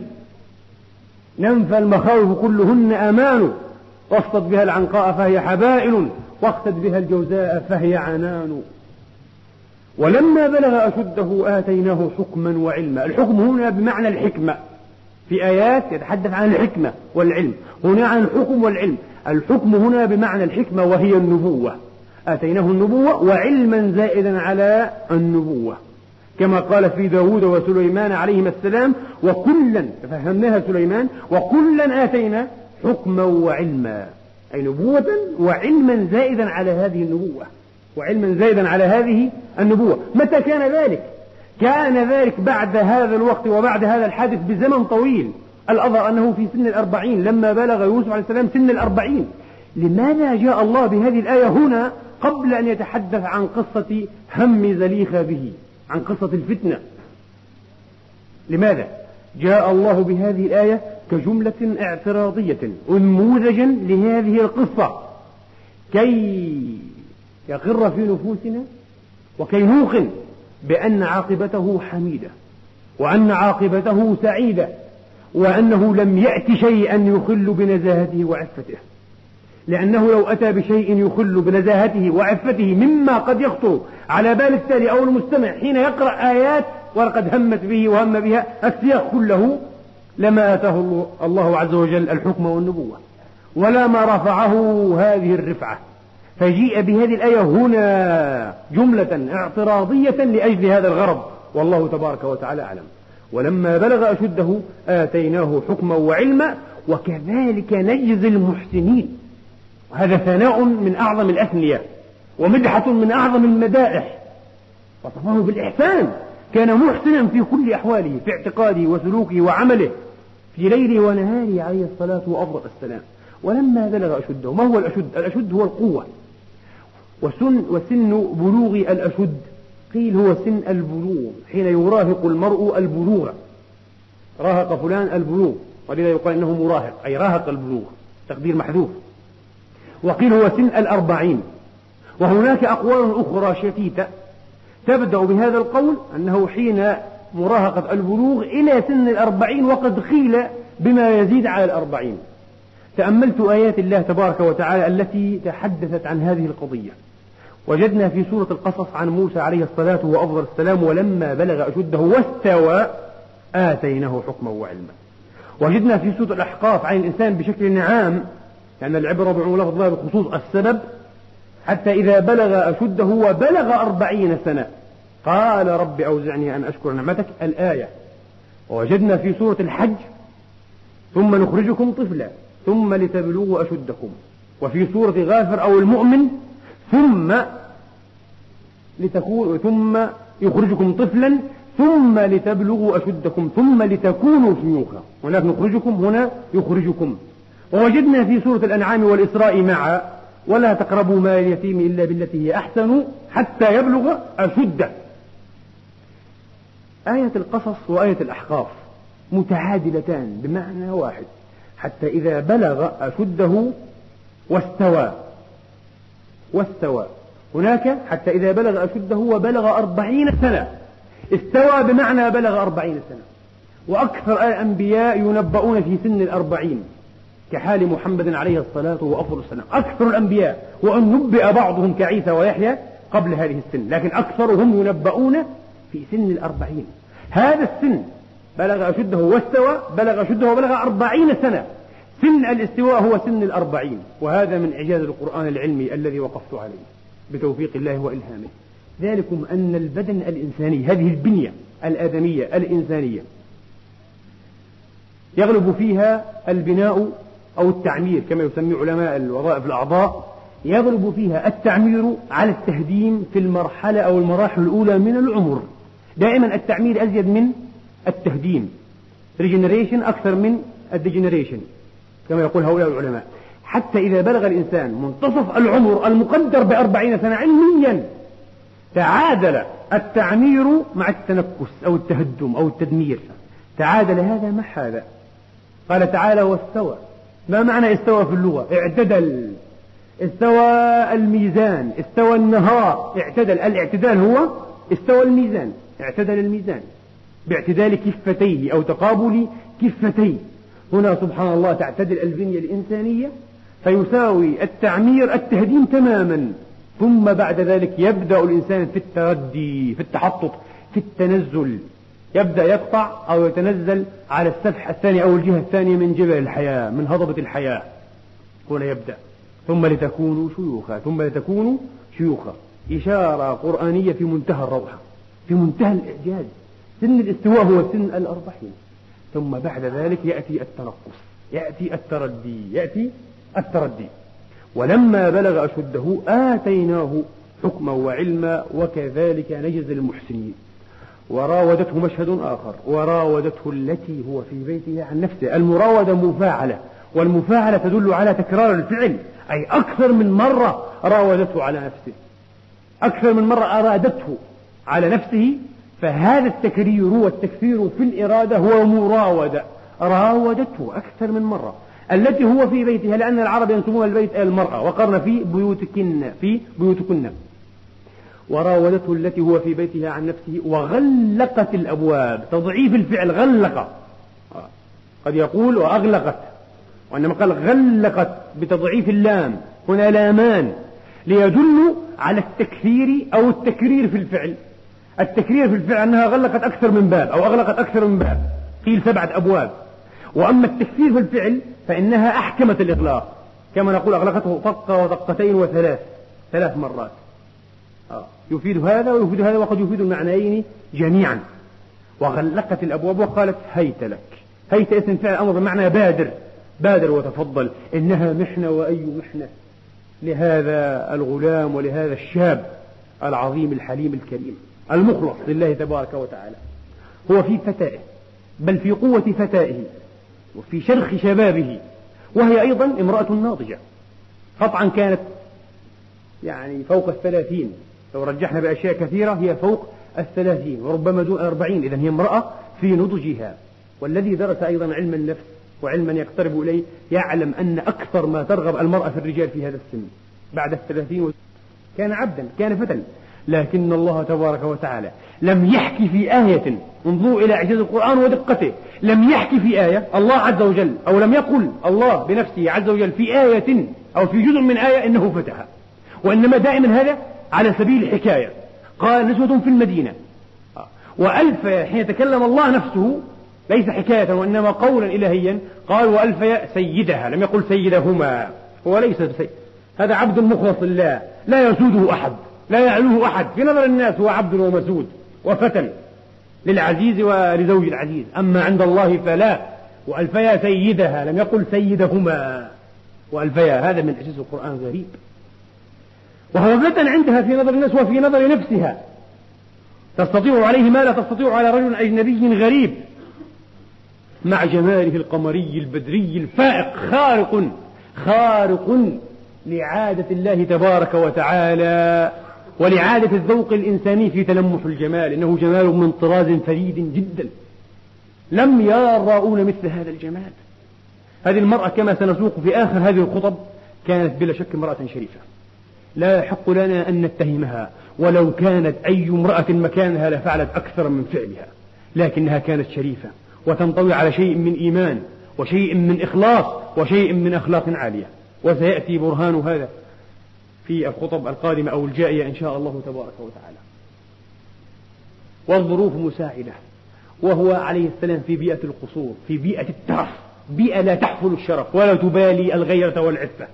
ننفى المخاوف كلهن أمان واصطد بها العنقاء فهي حبائل واقتد بها الجوزاء فهي عنان. ولما بلغ أشده آتيناه حكما وعلما. الحكم هنا بمعنى الحكمة. في آيات يتحدث عن الحكمة والعلم. هنا عن الحكم والعلم. الحكم هنا بمعنى الحكمة وهي النبوة. آتيناه النبوة وعلما زائدا على النبوة. كما قال في داود وسليمان عليهما السلام وكلا فهمناها سليمان وكلا آتينا حكما وعلما. أي نبوة وعلما زائدا على هذه النبوة. وعلما زائدا على هذه النبوة. متى كان ذلك؟ كان ذلك بعد هذا الوقت وبعد هذا الحادث بزمن طويل. الأظهر أنه في سن الأربعين لما بلغ يوسف عليه السلام سن الأربعين. لماذا جاء الله بهذه الآية هنا قبل أن يتحدث عن قصة هم زليخة به؟ عن قصة الفتنة. لماذا؟ جاء الله بهذه الآية كجملة اعتراضية أنموذجا لهذه القصة. كي يقر في نفوسنا وكي نوقن بأن عاقبته حميدة وأن عاقبته سعيدة وأنه لم يأت شيئا يخل بنزاهته وعفته. لأنه لو أتى بشيء يخل بنزاهته وعفته مما قد يخطر على بال التالي أو المستمع حين يقرأ آيات ولقد همت به وهم بها السياق كله لما آتاه الله عز وجل الحكم والنبوة ولا ما رفعه هذه الرفعة. فجيء بهذه الآية هنا جملة اعتراضية لأجل هذا الغرض. والله تبارك وتعالى أعلم. ولما بلغ أشده آتيناه حكما وعلما وكذلك نجزي المحسنين. وهذا ثناء من أعظم الأثنية ومدحة من أعظم المدائح. وصفه بالإحسان كان محسنا في كل أحواله في اعتقاده وسلوكه وعمله في ليله ونهاره عليه الصلاة وأفضل السلام. ولما بلغ أشده ما هو الأشد؟ الأشد هو القوة. وسن, وسن بلوغ الأشد. قيل هو سن البلوغ حين يراهق المرء البلوغ. راهق فلان البلوغ ولذا يقال إنه مراهق أي راهق البلوغ. تقدير محذوف. وقيل هو سن الأربعين. وهناك أقوال أخرى شتيتة تبدأ بهذا القول أنه حين مراهقة البلوغ إلى سن الأربعين وقد قيل بما يزيد على الأربعين. تأملت آيات الله تبارك وتعالى التي تحدثت عن هذه القضية. وجدنا في سورة القصص عن موسى عليه الصلاة وأفضل السلام ولما بلغ أشده واستوى آتيناه حكما وعلما. وجدنا في سورة الأحقاف عن الإنسان بشكل عام لأن العبرة بعموم لفظ بخصوص السبب حتى إذا بلغ أشده وبلغ أربعين سنة. قال رب أوزعني أن أشكر نعمتك الآية. ووجدنا في سورة الحج ثم نخرجكم طفلا ثم لتبلغوا أشدكم. وفي سورة غافر أو المؤمن ثم لتكون ثم يخرجكم طفلا ثم لتبلغوا أشدكم ثم لتكونوا شيوخا. هناك نخرجكم هنا يخرجكم. ووجدنا في سورة الأنعام والإسراء معا ولا تقربوا مال اليتيم إلا بالتي هي أحسن حتى يبلغ أشده. آية القصص وآية الأحقاف متعادلتان بمعنى واحد حتى إذا بلغ أشده واستوى. واستوى. هناك حتى إذا بلغ أشده وبلغ أربعين سنة. استوى بمعنى بلغ أربعين سنة. وأكثر الأنبياء ينبؤون في سن الأربعين. كحال محمد عليه الصلاة وأفضل السلام. أكثر الأنبياء وأن نبئ بعضهم كعيسى ويحيى قبل هذه السن لكن أكثرهم ينبؤون في سن الأربعين. هذا السن بلغ أشده واستوى بلغ أشده وبلغ أربعين سنة. سن الاستواء هو سن الأربعين وهذا من إعجاز القرآن العلمي الذي وقفت عليه بتوفيق الله وإلهامه. ذلكم أن البدن الإنساني هذه البنية الآدمية الإنسانية يغلب فيها البناء أو التعمير كما يسمي علماء الوظائف الأعضاء يغلب فيها التعمير على التهديم في المرحلة أو المراحل الأولى من العمر. دائما التعمير أزيد من التهديم. regeneration أكثر من ال degeneration كما يقول هؤلاء العلماء. حتى إذا بلغ الإنسان منتصف العمر المقدر بأربعين سنة علميا تعادل التعمير مع التنكس أو التهدم أو التدمير. تعادل هذا مع هذا. قال تعالى واستوى ما معنى استوى في اللغة؟ اعتدل. استوى الميزان استوى النهار. اعتدل. الاعتدال هو استوى الميزان. اعتدل الميزان. باعتدال كفتيه أو تقابل كفتيه. هنا سبحان الله تعتدل البنية الإنسانية فيساوي التعمير التهديم تماما. ثم بعد ذلك يبدأ الإنسان في التردي في التحطط في التنزل. يبدأ يقطع أو يتنزل على السفح الثاني أو الجهة الثانية من جبل الحياة من هضبة الحياة. هنا يبدأ. ثم لتكونوا شيوخا ثم لتكونوا شيوخه إشارة قرآنية في منتهى الروعة في منتهى الإعجاز. سن الاستواء هو سن الأربعين. ثم بعد ذلك يأتي التنقص يأتي التردي يأتي التردي. ولما بلغ أشده آتيناه حكما وعلما وكذلك نجز المحسنين. وراودته مشهد آخر. وراودته التي هو في بيتها عن نفسه. المراودة مفاعلة. والمفاعلة تدل على تكرار الفعل. أي أكثر من مرة راودته على نفسه. أكثر من مرة أرادته على نفسه. فهذا التكرير والتكثير في الإرادة هو مراودة. راودته أكثر من مرة. التي هو في بيتها لأن العرب ينسبون البيت إلى المرأة. وقرن في بيوتكن في بيوتكن. وراودته التي هو في بيتها عن نفسه وغلقت الأبواب. تضعيف الفعل غلق. قد يقول وأغلقت. وإنما قال غلقت بتضعيف اللام. هنا لامان. ليدل على التكثير أو التكرير في الفعل. التكرير في الفعل أنها غلقت أكثر من باب أو أغلقت أكثر من باب. قيل سبعة أبواب. وأما التكثير في الفعل فإنها أحكمت الإغلاق. كما نقول أغلقته طقة وطقتين وثلاث. ثلاث مرات. يفيد هذا ويفيد هذا وقد يفيد المعنيين جميعا. وغلقت الأبواب وقالت هيت لك. هيت اسم فعل أمر بمعنى بادر. بادر وتفضل. إنها محنة وأي محنة. لهذا الغلام ولهذا الشاب العظيم الحليم الكريم المخلص لله تبارك وتعالى. هو في فتائه بل في قوة فتائه وفي شرخ شبابه وهي أيضا امرأة ناضجة. قطعا كانت يعني فوق الثلاثين. لو رجحنا بأشياء كثيرة هي فوق الثلاثين وربما دون الأربعين إذا هي امرأة في نضجها. والذي درس أيضا علم النفس وعلما يقترب إليه يعلم أن أكثر ما ترغب المرأة في الرجال في هذا السن بعد الثلاثين كان عبدا كان فتى. لكن الله تبارك وتعالى لم يحكي في آية انظروا إلى إعجاز القرآن ودقته لم يحكي في آية الله عز وجل أو لم يقل الله بنفسه عز وجل في آية أو في جزء من آية إنه فتح. وإنما دائما هذا على سبيل الحكاية. قال نسوة في المدينة. وألف حين تكلم الله نفسه ليس حكاية وإنما قولا إلهيا قال وألف سيدها لم يقل سيدهما هو ليس سيد هذا عبد مخلص لله لا يسوده أحد لا يعلوه أحد في نظر الناس هو عبد ومسود وفتى للعزيز ولزوج العزيز. أما عند الله فلا. وألفيا سيدها لم يقل سيدهما. وألفيا هذا من إعجاز القرآن غريب وهو فتى عندها في نظر الناس وفي نظر نفسها. تستطيع عليه ما لا تستطيع على رجل أجنبي غريب. مع جماله القمري البدري الفائق خارق خارق لعادة الله تبارك وتعالى ولعادة الذوق الإنساني في تلمح الجمال. إنه جمال من طراز فريد جدا. لم يرى الراؤون مثل هذا الجمال. هذه المرأة كما سنسوق في آخر هذه الخطب كانت بلا شك امرأة شريفة. لا يحق لنا أن نتهمها. ولو كانت أي امرأة مكانها لفعلت أكثر من فعلها. لكنها كانت شريفة. وتنطوي على شيء من إيمان وشيء من إخلاص وشيء من أخلاق عالية. وسيأتي برهان هذا في الخطب القادمة أو الجائية إن شاء الله تبارك وتعالى. والظروف مساعدة. وهو عليه السلام في بيئة القصور في بيئة الترف. بيئة لا تحفل الشرف ولا تبالي الغيرة والعفة.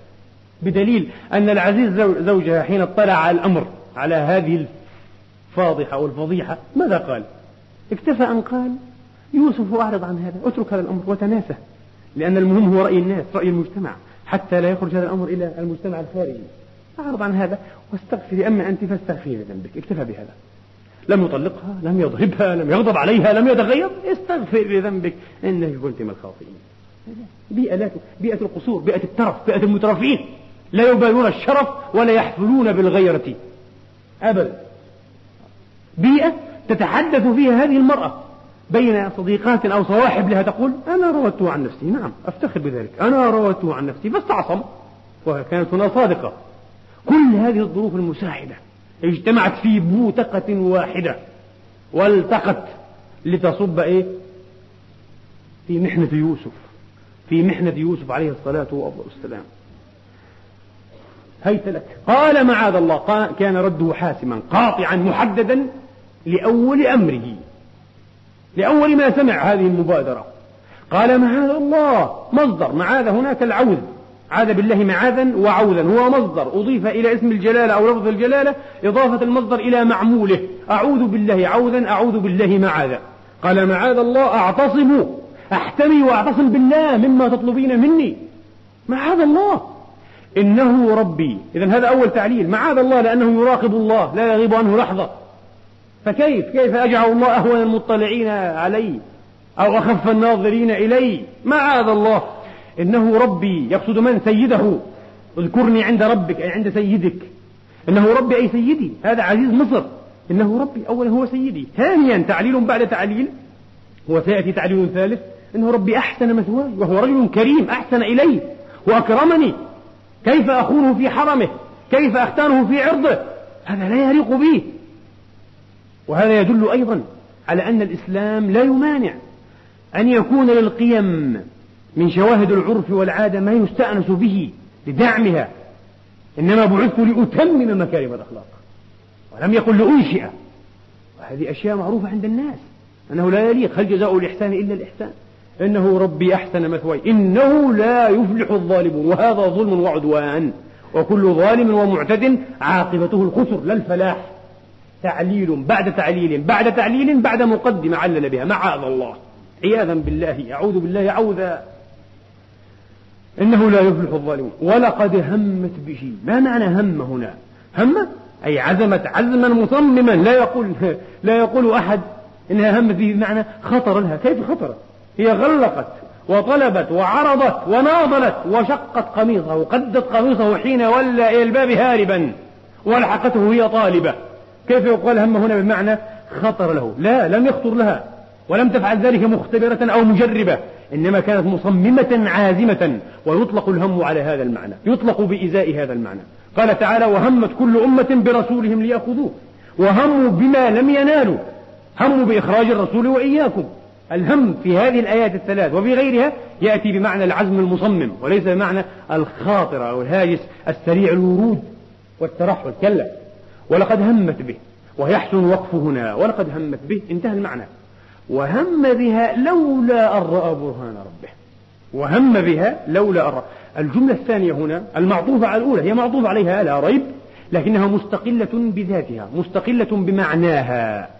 بدليل أن العزيز زوجها حين اطلع على الأمر على هذه الفاضحة والفضيحة ماذا قال؟ اكتفى أن قال يوسف أعرض عن هذا أترك هذا الأمر وتناسى لأن المهم هو رأي الناس رأي المجتمع حتى لا يخرج هذا الأمر إلى المجتمع الخارجي. أعرض عن هذا واستغفري أما أنت فاستغفري لذنبك. اكتفى بهذا. لم يطلقها لم يضربها لم يغضب عليها لم يتغير. استغفر لذنبك إنك كنت من الخاطئين. بيئة لا بيئة القصور بيئة الترف بيئة المترفين لا يبالون الشرف ولا يحفلون بالغيرة. أبدا. بيئة تتحدث فيها هذه المرأة بين صديقات أو صواحب لها تقول أنا روته عن نفسي. نعم أفتخر بذلك. أنا روته عن نفسي. فاستعصم وكانت هنا صادقة. كل هذه الظروف المساعدة اجتمعت في بوتقة واحدة والتقت لتصب إيه؟ في محنة يوسف في محنة يوسف عليه الصلاة والسلام. هيت لك. قال معاذ الله كان رده حاسما قاطعا محددا لأول أمره. لأول ما سمع هذه المبادرة. قال معاذ الله مصدر معاذ هناك العوذ. عاد بالله معاذا وعوذا. هو مصدر أضيف إلى اسم الجلالة أو لفظ الجلالة إضافة المصدر إلى معموله. أعوذ بالله عوذا أعوذ بالله معاذا قال معاذ الله أعتصم أحتمي وأعتصم بالله مما تطلبين مني. معاذ الله. إنه ربي. إذا هذا أول تعليل. معاذ الله لأنه يراقب الله لا يغيب عنه لحظة. فكيف؟ كيف أجعل الله أهون المطلعين علي؟ أو أخف الناظرين إلي؟ معاذ الله. إنه ربي. يقصد من؟ سيده. اذكرني عند ربك أي عند سيدك. إنه ربي أي سيدي. هذا عزيز مصر. إنه ربي. أولا هو سيدي. ثانيا تعليل بعد تعليل. وسيأتي تعليل ثالث. إنه ربي أحسن مثواي وهو رجل كريم أحسن إلي وأكرمني. كيف أخونه في حرمه؟ كيف أختانه في عرضه؟ هذا لا يليق به. وهذا يدل أيضا على أن الإسلام لا يمانع أن يكون للقيم من شواهد العرف والعادة ما يستأنس به لدعمها. إنما بعثت لأتمم مكارم الأخلاق ولم يقل لأنشئ. وهذه أشياء معروفة عند الناس أنه لا يليق. هل جزاء الإحسان إلا الإحسان؟ إنه ربي أحسن مثواي. إنه لا يفلح الظالمون. وهذا ظلم وعدوان. وكل ظالم ومعتد عاقبته الخسر لا الفلاح. تعليل بعد تعليل بعد تعليل بعد مقدمة علل بها. معاذ الله. عياذا بالله. أعوذ بالله. عوذا. إنه لا يفلح الظالمون. ولقد همت به. ما معنى هم هنا؟ هم؟ أي عزمت عزما مصمما. لا يقول لا يقول أحد إنها همت به بمعنى خطر لها. كيف خطر هي غلقت وطلبت وعرضت وناضلت وشقت قميصه وقدت قميصه حين ولى إلى الباب هاربا ولحقته هي طالبة. كيف يقال هم هنا بمعنى خطر له؟ لا لم يخطر لها ولم تفعل ذلك مختبرة أو مجربة إنما كانت مصممة عازمة ويطلق الهم على هذا المعنى يطلق بإزاء هذا المعنى. قال تعالى وهمت كل أمة برسولهم ليأخذوه وهموا بما لم ينالوا هموا بإخراج الرسول وإياكم. الهم في هذه الآيات الثلاث وفي غيرها يأتي بمعنى العزم المصمم وليس بمعنى الخاطر أو الهاجس السريع الورود والترحل. كلا. ولقد همت به ويحسن وقفه هنا ولقد همت به. انتهى المعنى. وهم بها لولا أن رأى برهان ربه. وهم بها لولا أن رأى. الجملة الثانية هنا المعطوفة على الأولى هي معطوفة عليها لا ريب لكنها مستقلة بذاتها مستقلة بمعناها.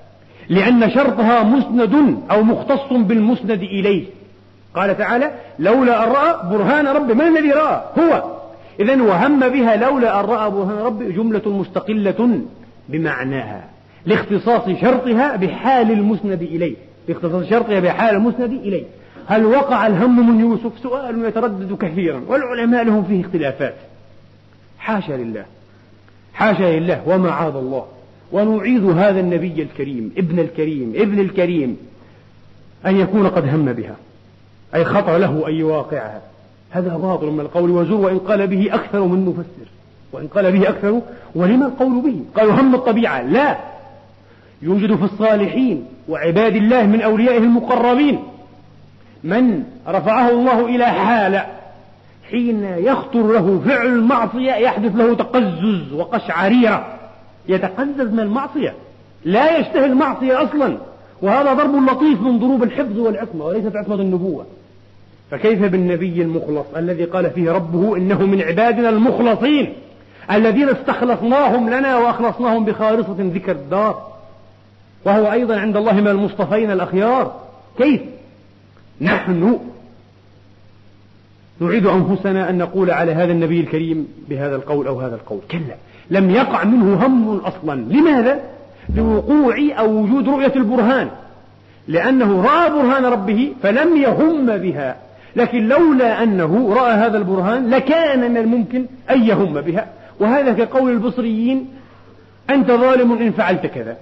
لأن شرطها مسند أو مختص بالمسند إليه. قال تعالى لولا أن رأى برهان ربه من الذي رأى؟ هو. إذا وهم بها لولا أن رأى برهان ربه جملة مستقلة بمعناها لاختصاص شرطها بحال المسند إليه. لاختصاص شرطها بحال المسند إليه. هل وقع الهم من يوسف؟ سؤال يتردد كثيرا. والعلماء لهم فيه اختلافات. حاشا لله. حاشا لله. ومعاذ الله. ونعيذ هذا النبي الكريم ابن الكريم ابن الكريم أن يكون قد هم بها أي خطر له أن يواقعها. هذا باطل من القول وزور وإن قال به أكثر من مفسر. وإن قال به أكثر ولما القول به؟ قالوا هم الطبيعة. لا. يوجد في الصالحين وعباد الله من أوليائه المقربين من رفعه الله إلى حالة حين يخطر له فعل المعصية يحدث له تقزز وقشعريرة. يتقزز من المعصية. لا يشتهي المعصية أصلا. وهذا ضرب لطيف من ضروب الحفظ والعصمة وليست عصمة النبوة. فكيف بالنبي المخلص الذي قال فيه ربه إنه من عبادنا المخلصين الذين استخلصناهم لنا وأخلصناهم بخالصة ذكر الدار؟ وهو أيضا عند الله من المصطفين الأخيار. كيف؟ نحن نعيد أنفسنا أن نقول على هذا النبي الكريم بهذا القول أو هذا القول. كلا. لم يقع منه هم أصلا. لماذا؟ لوقوع أو وجود رؤية البرهان. لأنه رأى برهان ربه فلم يهم بها. لكن لولا أنه رأى هذا البرهان لكان من الممكن أن يهم بها. وهذا كقول البصريين أنت ظالم إن فعلت كذا.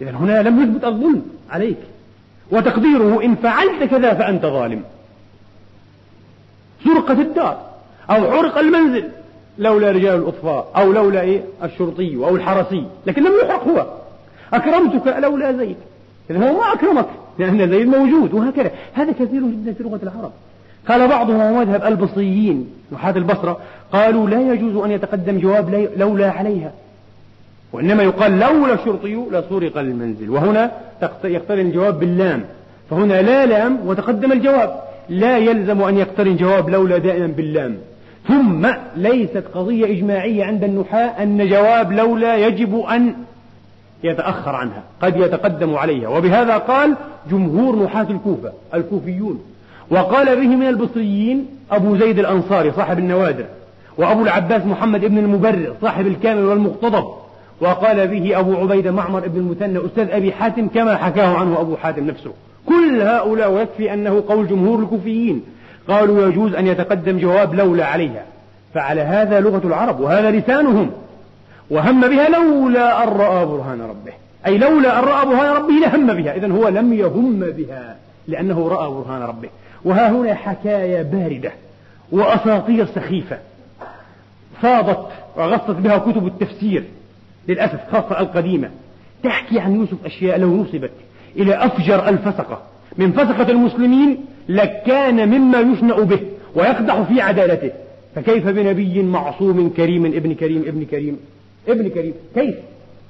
إذا هنا لم يثبت الظلم عليك. وتقديره إن فعلت كذا فأنت ظالم. سرقت الدار أو حرق المنزل. لولا رجال الأطفاء أو لولا إيه؟ الشرطي أو الحرسي. لكن لم يحرق هو. أكرمتك لولا زيد؟ إذا هو ما أكرمك لأن زيد موجود وهكذا. هذا كثير جدا في لغة العرب. قال بعضهم مذهب البصريين نحاة البصرة قالوا لا يجوز أن يتقدم جواب لولا عليها. وإنما يقال لولا الشرطي لسرق المنزل. وهنا يقترن الجواب باللام. فهنا لا لام وتقدم الجواب. لا يلزم أن يقترن جواب لولا دائما باللام. ثم ليست قضية إجماعية عند النحاة أن جواب لولا يجب أن يتأخر عنها قد يتقدم عليها. وبهذا قال جمهور نحاة الكوفة الكوفيون. وقال به من البصريين أبو زيد الأنصاري صاحب النوادر وأبو العباس محمد بن المبرر صاحب الكامل والمقتضب وقال به أبو عبيدة معمر بن المثنى أستاذ أبي حاتم كما حكاه عنه أبو حاتم نفسه. كل هؤلاء ويكفي أنه قول جمهور الكوفيين. قالوا يجوز أن يتقدم جواب لولا عليها. فعلى هذا لغة العرب وهذا لسانهم. وهم بها لولا أن رأى برهان ربه. أي لولا أن رأى برهان ربه لهم بها. إذا هو لم يهم بها لأنه رأى برهان ربه. وها هنا حكاية باردة وأساطير سخيفة. فاضت وغصت بها كتب التفسير للأسف خاصة القديمة. تحكي عن يوسف أشياء لو نسبت إلى أفجر الفسقة. من فسقة المسلمين لكان مما يشنأ به ويقدح في عدالته. فكيف بنبي معصوم كريم ابن كريم ابن كريم؟ ابن كريم كيف؟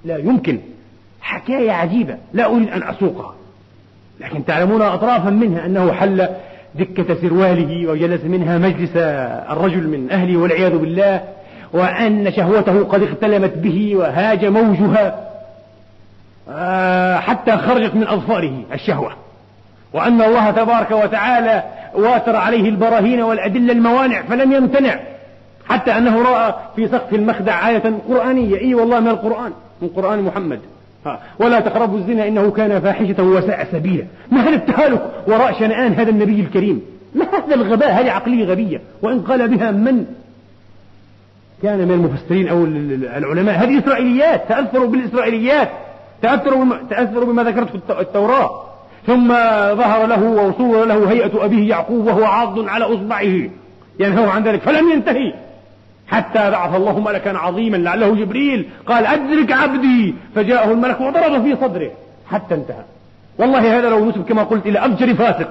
لا يمكن. حكاية عجيبة لا أريد أن أسوقها. لكن تعلمون أطرافا منها أنه حل دكة سرواله وجلس منها مجلس الرجل من أهله والعياذ بالله وأن شهوته قد اختلمت به وهاج موجها آه، حتى خرجت من أظفاره الشهوة. وأن الله تبارك وتعالى واتر عليه البراهين والأدلة الموانع فلم يمتنع. حتى أنه رأى في سقف المخدع آية قرآنية. إي والله من القرآن من قرآن محمد. ها. ولا تقربوا الزنا إنه كان فاحشة وساء سبيلا. ما هذا التهالك؟ وراء شنآن هذا النبي الكريم. ما هذا الغباء؟ هذه عقلية غبية. وإن قال بها من؟ كان من المفسرين أو العلماء. هذه إسرائيليات. تأثروا بالإسرائيليات. تأثروا تأثروا بما ذكرته التوراة. ثم ظهر له وصور له هيئة أبيه يعقوب وهو عاض على أصبعه ينهى عن ذلك فلم ينتهي. حتى بعث الله ملكا عظيما لعله جبريل قال أدرك عبدي. فجاءه الملك وضرب في صدره. حتى انتهى. والله هذا لو نسب كما قلت إلى أفجر فاسق.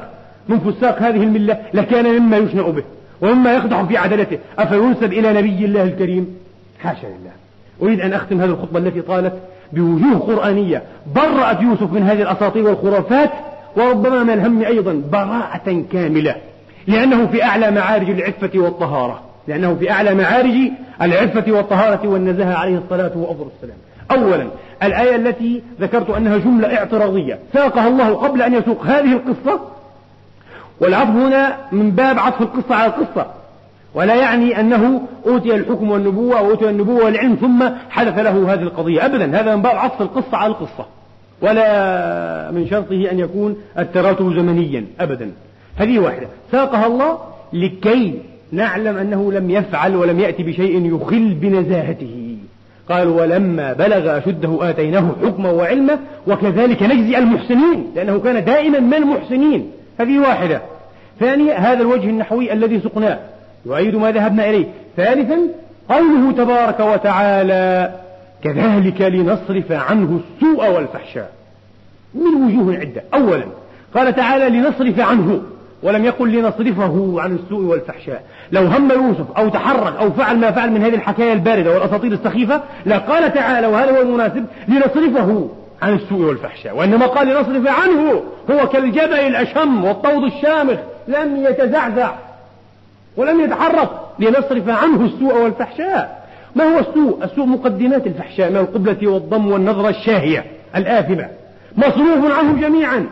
من فساق هذه الملة لكان مما يشنأ به ومما يقدح في عدلته. أفينسب إلى نبي الله الكريم؟ حاشا لله. أريد أن أختم هذه الخطبة التي طالت بوجوه قرآنية برأت يوسف من هذه الأساطير والخرافات وربما من الهم أيضا براءة كاملة لأنه في أعلى معارج العفة والطهارة لأنه في أعلى معارج العفة والطهارة والنزاهة عليه الصلاة وأفضل السلام. أولا الآية التي ذكرت أنها جملة اعتراضية ساقها الله قبل أن يسوق هذه القصة والعطف هنا من باب عطف القصة على القصة. ولا يعني أنه أوتي الحكم والنبوة وأوتي النبوة والعلم ثم حدث له هذه القضية أبدا. هذا من باب عطف القصة على القصة. ولا من شرطه أن يكون التراتب زمنيا أبدا. هذه واحدة. ساقها الله لكي نعلم أنه لم يفعل ولم يأتي بشيء يخل بنزاهته. قال ولما بلغ أشده آتيناه حكما وعلما وكذلك نجزي المحسنين لأنه كان دائما من المحسنين. هذه واحدة. ثانية هذا الوجه النحوي الذي سقناه. يؤيد ما ذهبنا إليه. ثالثا قوله تبارك وتعالى كذلك لنصرف عنه السوء والفحشاء. من وجوه عدة أولا قال تعالى لنصرف عنه ولم يقل لنصرفه عن السوء والفحشاء. لو هم يوسف أو تحرك أو فعل ما فعل من هذه الحكاية الباردة والأساطير السخيفة لقال تعالى وهذا هو المناسب لنصرفه عن السوء والفحشاء. وإنما قال لنصرف عنه هو كالجبل الأشم والطود الشامخ لم يتزعزع. ولم يتحرك لنصرف عنه السوء والفحشاء. ما هو السوء؟ السوء مقدمات الفحشاء من القبلة والضم والنظرة الشاهية الآثمة. مصروف عنه جميعا.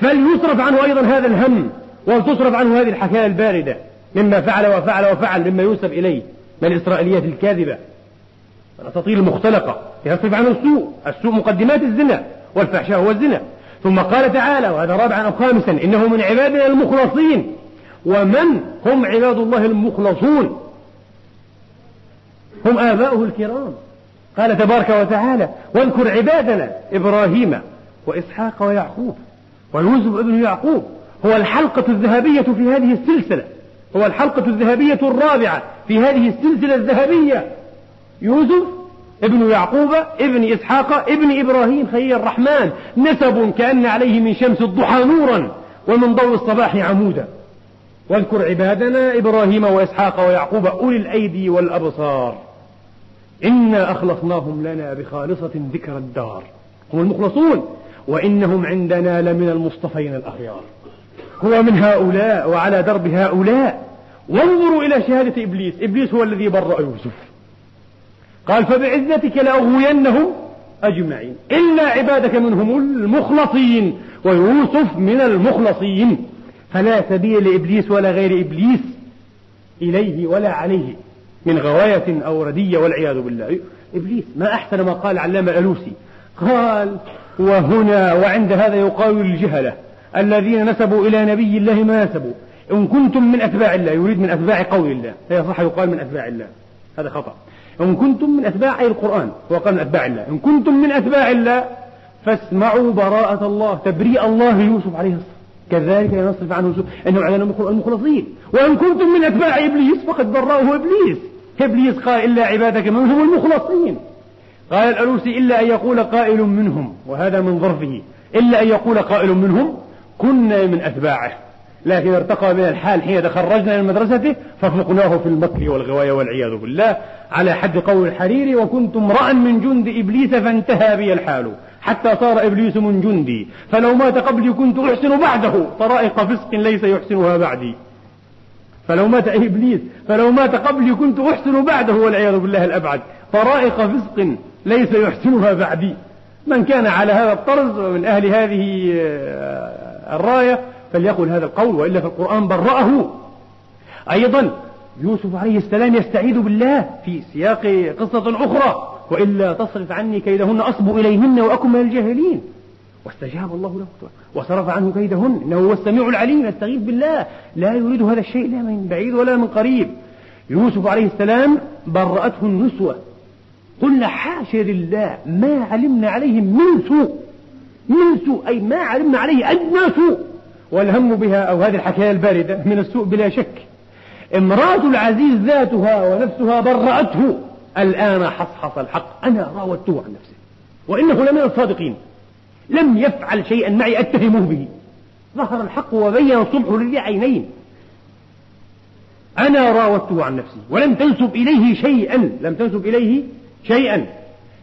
فليصرف عنه أيضا هذا الهم ولتصرف عنه هذه الحكاية الباردة. مما فعل وفعل وفعل مما ينسب إليه من الإسرائيليات الكاذبة. الأساطير المختلقة يصرف عنه السوء. السوء مقدمات الزنا والفحشاء هو الزنا. ثم قال تعالى وهذا رابعا أو خامسا إنه من عبادنا المخلصين. ومن هم عباد الله المخلصون؟ هم آباؤه الكرام. قال تبارك وتعالى واذكر عبادنا إبراهيم وإسحاق ويعقوب ويوسف ابن يعقوب. هو الحلقة الذهبية في هذه السلسلة. هو الحلقة الذهبية الرابعة في هذه السلسلة الذهبية. يوسف ابن يعقوب ابن إسحاق ابن إبراهيم خليل الرحمن. نسب كأن عليه من شمس الضحى نورا ومن ضوء الصباح عمودا. واذكر عبادنا إبراهيم وإسحاق ويعقوب أولي الأيدي والأبصار. إنا أخلصناهم لنا بخالصة ذكر الدار. هم المخلصون وإنهم عندنا لمن المصطفين الأخيار. هو من هؤلاء وعلى درب هؤلاء. وانظروا إلى شهادة إبليس. إبليس هو الذي برأ يوسف. قال فبعزتك لأغوينهم أجمعين. إلا عبادك منهم المخلصين. ويوسف من المخلصين. فلا سبيل لإبليس ولا غير إبليس إليه ولا عليه من غواية أو ردية والعياذ بالله. إبليس ما أحسن ما قال علامة الألوسي قال وهنا وعند هذا يقال للجهلة الذين نسبوا إلى نبي الله ما نسبوا. إن كنتم من أتباع الله. يريد من أتباع قول الله. هي صح يقال من أتباع الله. هذا خطأ. إن كنتم من أتباع القرآن وقال من أتباع الله. إن كنتم من أتباع الله فاسمعوا براءة الله تبريء الله يوسف عليه الصلاة كذلك ينصرف عنه يوسف أنه على المخلصين. وإن كنتم من أتباع إبليس فقد برأه إبليس. إبليس قال إلا عبادك منهم المخلصين. قال الألوسي إلا أن يقول قائل منهم وهذا من ظرفه. إلا أن يقول قائل منهم كنا من أتباعه. لكن ارتقى من الحال حين تخرجنا من مدرسته ففقناه في المكر والغواية والعياذ بالله. على حد قول الحريري وكنت امرأ من جند إبليس فانتهى بي الحال. حتى صار إبليس من جندي. فلو مات قبلي كنت أحسن بعده. طرائق فسق ليس يحسنها بعدي. فلو مات إبليس فلو مات قبلي كنت أحسن بعده والعياذ بالله الأبعد. طرائق فسق ليس يحسنها بعدي. من كان على هذا الطرز من أهل هذه آه، الراية فليقل هذا القول وإلا في القرآن برأه. أيضا يوسف عليه السلام يستعيذ بالله في سياق قصة أخرى. وإلا تصرف عني كيدهن أصب إليهن وأكن من الجاهلين. واستجاب الله له. وصرف عنه كيدهن. إنه هو السميع العليم. يستغيث بالله. لا يريد هذا الشيء لا من بعيد ولا من قريب. يوسف عليه السلام برأته النسوة. قلنا حاشا لله. ما علمنا عليه من سوء. من سوء. أي ما علمنا عليه أدنى سوء. والهم بها أو هذه الحكاية الباردة من السوء بلا شك. امرأة العزيز ذاتها ونفسها برأته. الآن حصحص الحق. أنا راودته عن نفسه وإنه لمن الصادقين. لم يفعل شيئا معي أتهمه به. ظهر الحق وبين الصبح لذي عينين. أنا راودته عن نفسي. ولم تنسب إليه شيئا. لم تنسب إليه شيئا.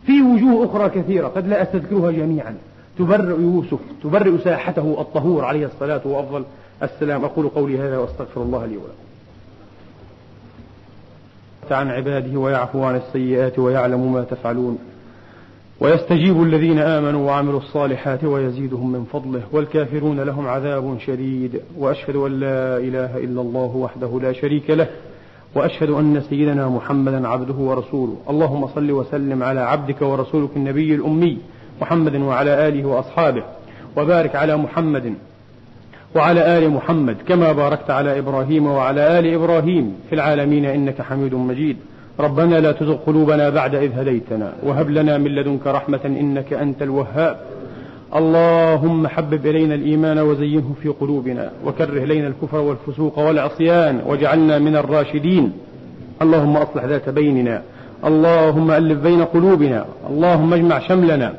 في وجوه أخرى كثيرة. قد لا أستذكرها جميعا. تبرئ يوسف. تبرئ ساحته الطهور عليه الصلاة وأفضل السلام. أقول قولي هذا وأستغفر الله لي ولكم. عن عباده ويعفو عن السيئات ويعلم ما تفعلون. ويستجيب الذين آمنوا وعملوا الصالحات ويزيدهم من فضله. والكافرون لهم عذاب شديد. وأشهد أن لا إله إلا الله وحده لا شريك له. وأشهد أن سيدنا محمدا عبده ورسوله. اللهم صل وسلم على عبدك ورسولك النبي الأمي محمد وعلى آله وأصحابه. وبارك على محمد وعلى آل محمد كما باركت على إبراهيم وعلى آل إبراهيم في العالمين إنك حميد مجيد. ربنا لا تزغ قلوبنا بعد إذ هديتنا وهب لنا من لدنك رحمة إنك أنت الوهاب. اللهم حبب إلينا الإيمان وزينه في قلوبنا وكره إلينا الكفر والفسوق والعصيان واجعلنا من الراشدين. اللهم أصلح ذات بيننا. اللهم ألف بين قلوبنا. اللهم اجمع شملنا.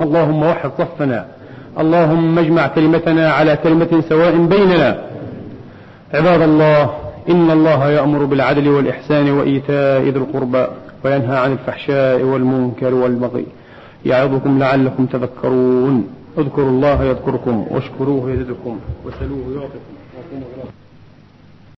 اللهم وحد صفنا. اللهم اجمع كلمتنا على كلمة سواء بيننا. عباد الله إن الله يأمر بالعدل والإحسان وإيتاء ذي القربى وينهى عن الفحشاء والمنكر والبغي. يعظكم لعلكم تذكرون. اذكروا الله يذكركم واشكروه يزدكم وسلوه يعطكم